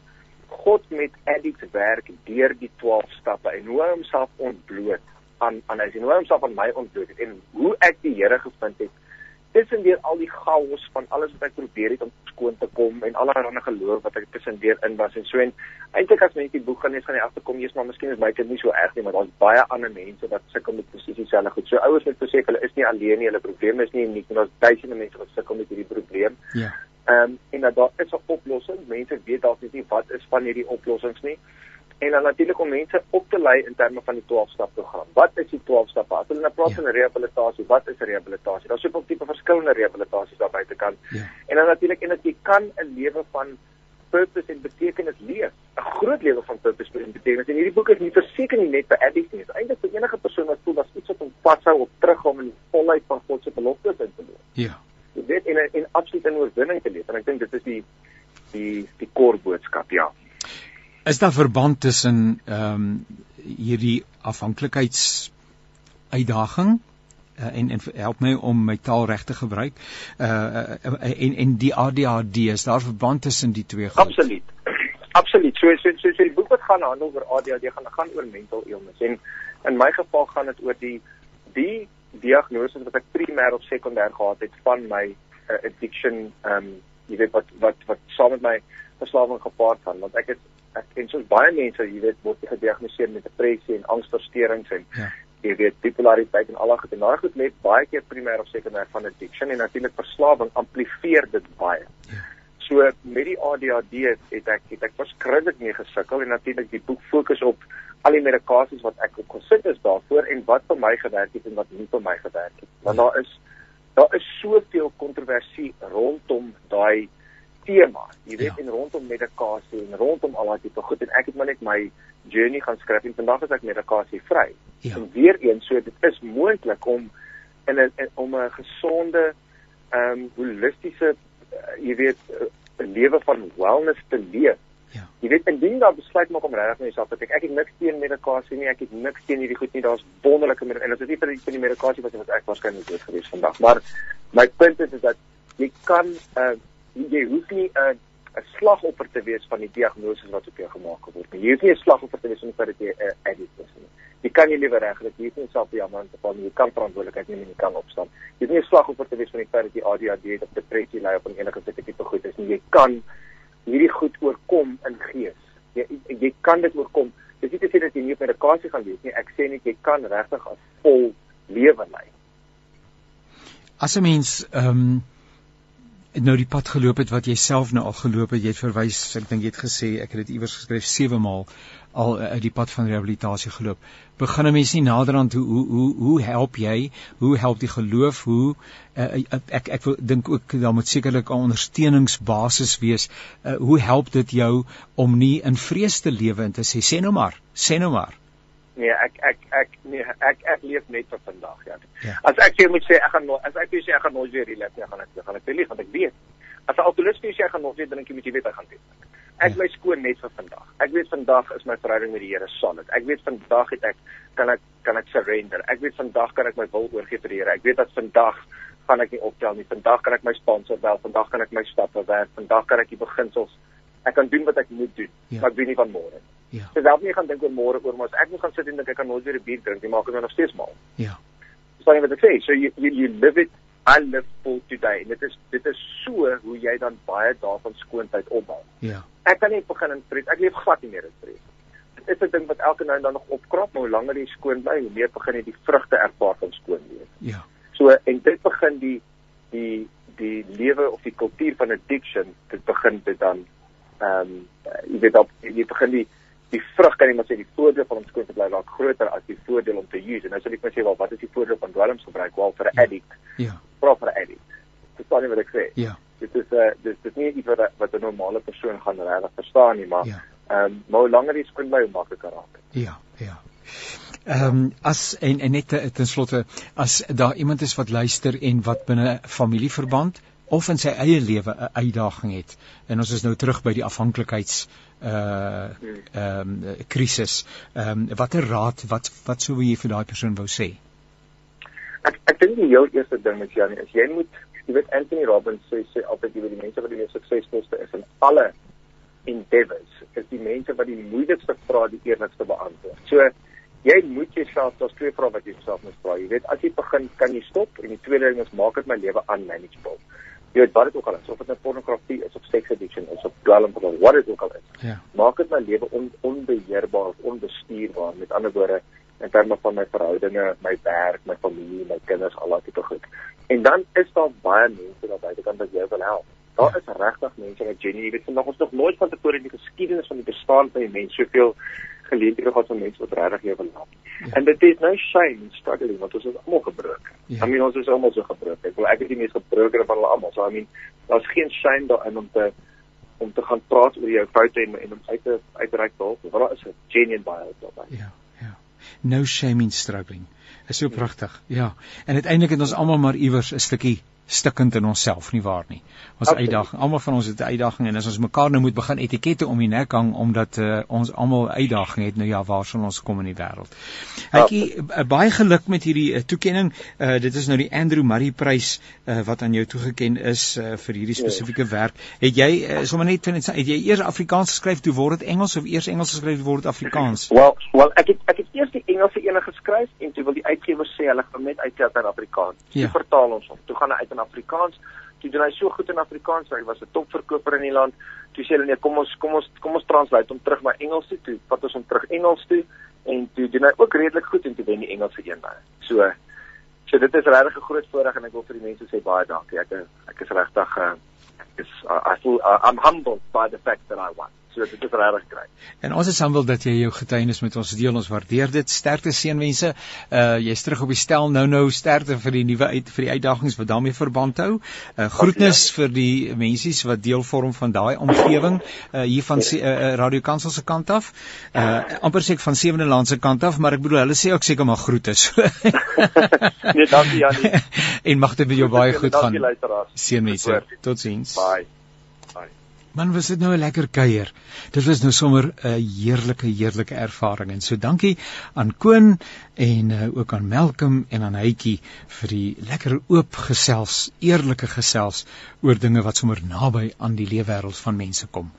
God met addicts werk deur die 12 stappe en hoe homself ontbloot aan aan hy sien hoe homself aan my ontbloot het en hoe ek die Here gevind het tussendeur al die chaos van alles wat ek probeer het om skoon te kom en allerlei geloof wat ek tussendeur in was en so en eintlik as mense die boek gaan lees gaan jy agterkom jy's maar miskien is my kind nie so erg nie maar daar's baie ander mense wat sukkel met presies dieselfde goed. So ouers moet verseker hulle is nie alleen nie, hulle probleme is nie uniek nie. Daar's duisende mense wat sukkel met hierdie probleem. Ja. Ehm um, en dat daar is 'n oplossing. Mense weet dalk nie wat is van hierdie oplossings nie en dan natuurlik om mense op te lei in terme van die 12 stap program. Wat is die 12 stappe? As hulle nou praat ja. van rehabilitasie, wat is rehabilitasie? Daar's soveel tipe verskillende rehabilitasies daar buite kan. Ja. En dan natuurlik en dat jy kan 'n lewe van purpose en betekenis leef. 'n Groot lewe van purpose en betekenis. En hierdie boek is nie verseker nie net vir addicts nie. Dit is eintlik vir enige persoon wat voel dat iets wat hom vashou op terughom in die volheid van God se beloftes in te leef. Ja. Jy weet en en absoluut in oorwinning te leef. En ek dink dit is die die die kor boodskap, ja. Is daar verband tussen ehm um, hierdie afhanklikheids uitdaging uh, en en help my om my taal reg te gebruik uh en en die ADHD is daar verband tussen die twee goed? Absoluut. Absoluut. So so so, so die boek wat gaan handel oor ADHD gaan gaan oor mental illness en in my geval gaan dit oor die die diagnose wat ek primêr of sekondêr gehad het van my uh, addiction ehm um, jy weet wat wat wat saam met my verslawing gepaard gaan want ek is ek ken soos baie mense, jy weet, word gediagnoseer met depressie en angsversteurings en ja. jy weet, bipolariteit en al daai goed. En daai goed lê baie keer primêr of sekondêr van addiction en natuurlik verslawing amplifieer dit baie. Ja. So met die ADHD het, het ek het ek verskriklik mee gesukkel en natuurlik die boek fokus op al die medikasies wat ek op gesit is daarvoor en wat vir my gewerk het en wat nie vir my gewerk het. Want daar is daar is soveel kontroversie rondom daai tema, jy weet, ja. en rondom medikasie en rondom al daai tipe goed en ek het maar net my journey gaan skryf en vandag is ek medikasie vry. Ja. En weer eens, so dit is moontlik om in 'n om 'n gesonde ehm um, holistiese jy weet 'n uh, lewe van wellness te leef. Ja. Jy weet, indien daar besluit maak om regtig net self te kyk, ek het niks teen medikasie nie, ek het niks teen hierdie goed nie. Daar's wonderlike en dit is nie vir die, vir die medikasie wat ek waarskynlik dood gewees vandag, maar my punt is is dat jy kan uh, jy hoef nie 'n uh, 'n slagoffer te wees van die diagnose wat op jou gemaak word nie. Jy hoef nie 'n slagoffer te wees van die feit dat jy 'n uh, addict is nie. Jy kan jou lewe regkry. Jy hoef nie self ander te val nie. Jy kan verantwoordelikheid neem en jy kan opstaan. Jy hoef nie 'n slagoffer te wees van die feit dat jy ADHD het of depressie ly of enige tipe goed is nie. Jy kan hierdie goed oorkom in gees. Jy jy kan dit oorkom. Dis nie te sê dat jy nie op medikasie gaan wees nie. Ek sê net jy kan regtig 'n vol lewe lei. As 'n mens ehm um nou die pad geloop het wat jy self nou al geloop het, jy het verwys, ek dink jy het gesê ek het dit iewers geskryf 7 maal al uit uh, die pad van rehabilitasie geloop. Begin 'n mens nie naderhand hoe hoe hoe hoe help jy? Hoe help die geloof? Hoe uh, ek ek dink ook daar moet sekerlik 'n ondersteuningsbasis wees. Uh, hoe help dit jou om nie in vrees te lewe en te sê sê nou maar, sê nou maar. Nee, ek ek ek nee, ek ek leef net vir vandag, ja. ja. As ek jou moet sê ek gaan nooit as ek jou sê ek gaan nooit weer relax nie, gaan ek gaan ek lief want ek weet. As 'n alkoholist sê ek gaan nooit weer drink, moet jy weet ek gaan dit. Ek ja. my skoon net vir vandag. Ek weet vandag is my verhouding met die Here solid. Ek weet vandag het ek kan ek kan ek surrender. Ek weet vandag kan ek my wil oorgee vir die Here. Ek weet dat vandag gaan ek nie optel nie. Vandag kan ek my sponsor bel. Vandag kan ek my stappe werk. Vandag kan ek die beginsels ek kan doen wat ek moet doen. Ja. Maar ek weet nie van môre nie. Ja. So dalk nie gaan dink oor môre oor maar as ek moet gaan sit en dink ek kan nooit weer 'n bier drink, jy maak dit nog steeds mal. Ja. Dis nie wat ek sê. So you, you you live it I live for today. En dit is dit is so hoe jy dan baie daarvan skoontheid opbou. Ja. Ek kan nie begin in vrees. Ek leef glad nie meer in vrees. Dit is 'n ding wat elke nou en dan nog opkrap, maar hoe langer jy skoon bly, hoe meer begin jy die vrugte ervaar van skoon leef. Ja. So en dit begin die die die lewe of die kultuur van addiction dit begin dit dan ehm um, jy weet op jy begin die die vrug kan jy maar sê die voordeel van om skoon te bly raak groter as die voordeel om te use. En nou sal ek net sê wel wat is die voordeel van dwelmsgebruik wel vir 'n ja. addict? Ja. Proper addict. Dis dan wat ek sê. Ja. Dit is 'n uh, dis dit nie iets wat wat 'n normale persoon gaan regtig verstaan nie, maar ja. Ehm um, maar hoe langer jy spring by hoe makliker raak dit. Ja, ja. Ehm um, as en, en net ten slotte as daar iemand is wat luister en wat binne familieverband of in sy eie lewe 'n uitdaging het en ons is nou terug by die afhanklikheids uh ehm um, krisis. Ehm um, watter raad wat wat sou jy vir daai persoon wou sê? Ek ek dink die heel eerste ding is Janie, is jy moet jy weet Anthony Robbins sê sê altyd jy weet die mense wat die mees suksesvolste is in alle endeavors is die mense wat die moeilikste vrae die eerlikste beantwoord. So jy moet jouself daar's twee vrae wat jy jouself moet vra. Jy weet as jy begin kan jy stop en die tweede ding is maak dit my lewe unmanageable jy weet wat dit ook al is of dit nou pornografie is of sex addiction is of dwelm of wat dit ook al is. Ja. Maak dit my lewe on, onbeheerbaar of onbestuurbaar met ander woorde in terme van my verhoudinge my werk my familie my kinders al daai tipe goed. En dan is daar baie mense daar buitekant wat jou wil help. Daar ja. is regtig mense wat jy weet vandag ons nog nooit van tevore in die geskiedenis van die bestaan van die mens soveel geleenthede gehad van mense wat regtig jou wil help. Ja. And it is no shame in struggling want ons is almal gebroken. Ja. I mean ons is almal so gebroken. Ek wil ek is die mees gebroken van hulle almal. So I mean daar's geen shame daarin om te om te gaan praat oor jou foute en en om uit te uitreik help. Want daar is 'n genuine baie daarby. Ja, ja. No shame in struggling. Is so pragtig. Ja. En uiteindelik het ons almal maar iewers 'n stukkie stikkend in onsself nie waar nie. Ons okay. uitdaging, almal van ons het 'n uitdaging en as ons mekaar nou moet begin etikette om die nek hang omdat uh, ons almal uitdaging het, nou ja, waar sal ons kom in die wêreld? Hytjie uh, baie geluk met hierdie uh, toekenning. Uh, dit is nou die Andrew Murray Prys uh, wat aan jou toegeken is uh, vir hierdie ja. spesifieke yes. werk. Het jy uh, sommer net het jy eers Afrikaans geskryf toe word dit Engels of eers Engels geskryf word Afrikaans? Wel, wel ek het ek het eers die Engelse een geskryf en toe wil die uitgewer sê hulle gaan net uitsit in Afrikaans. Ja. Toe vertaal ons hom. Toe gaan hy uit in Afrikaans. Toe doen hy so goed in Afrikaans, hy was 'n topverkoper in die land. Toe sê hulle nee, kom ons kom ons kom ons translate hom terug na Engels toe. Toe vat ons hom terug Engels toe en toe doen hy ook redelik goed en toe wen die Engelse een daai. So so dit is regtig 'n groot voorreg en ek wil vir die mense sê baie dankie. Ek ek is regtig uh, is uh, I feel uh, I'm humbled by the fact that I won. So dit is regtig kry. En ons is humble dat jy jou getuienis met ons deel. Ons waardeer dit. Sterkte seënwense. Uh jy's terug op die stel nou nou sterkte vir die nuwe uit vir die uitdagings wat daarmee verband hou. Uh groetnis ja. vir die mensies wat deel vorm van daai omgewing uh hier van uh, uh, Radio Kansel se kant af. Uh amper sê ek van Sewende Land se kant af, maar ek bedoel hulle sê ook seker maar groete. nee, dankie Janie. en mag dit met jou baie goed gaan. Seënwense. Totsiens. Bye man was dit nou 'n lekker kuier. Dit was nou sommer 'n heerlike heerlike ervaring en so dankie aan Koen en uh, ook aan Melkem en aan Hytjie vir die lekker oop gesels, eerlike gesels oor dinge wat sommer naby aan die leefwêreld van mense kom.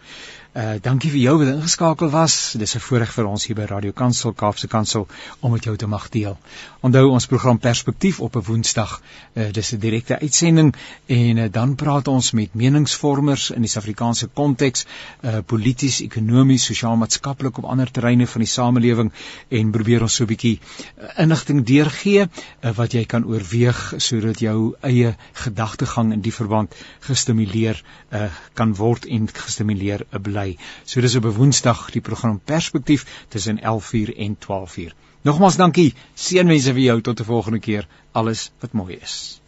Uh dankie vir jou wat ingeskakel was. Dis 'n voorreg vir ons hier by Radio Kansel Kaapse Kansel om met jou te mag deel. Onthou ons program Perspektief op 'n Woensdag. Uh dis 'n direkte uitsending en uh, dan praat ons met meningsvormers in die Suid-Afrikaanse konteks, uh polities, ekonomies, sosiaal-maatskaplik op ander terreine van die samelewing en probeer ons so 'n bietjie uh, inligting deurgee uh, wat jy kan oorweeg sodat jou eie gedagtegang in die verband gestimuleer uh kan word en gestimuleer 'n bly bly. So dis op 'n Woensdag die program Perspektief tussen 11:00 en 12:00. Nogmaals dankie. Seënwense vir jou tot 'n volgende keer. Alles wat mooi is.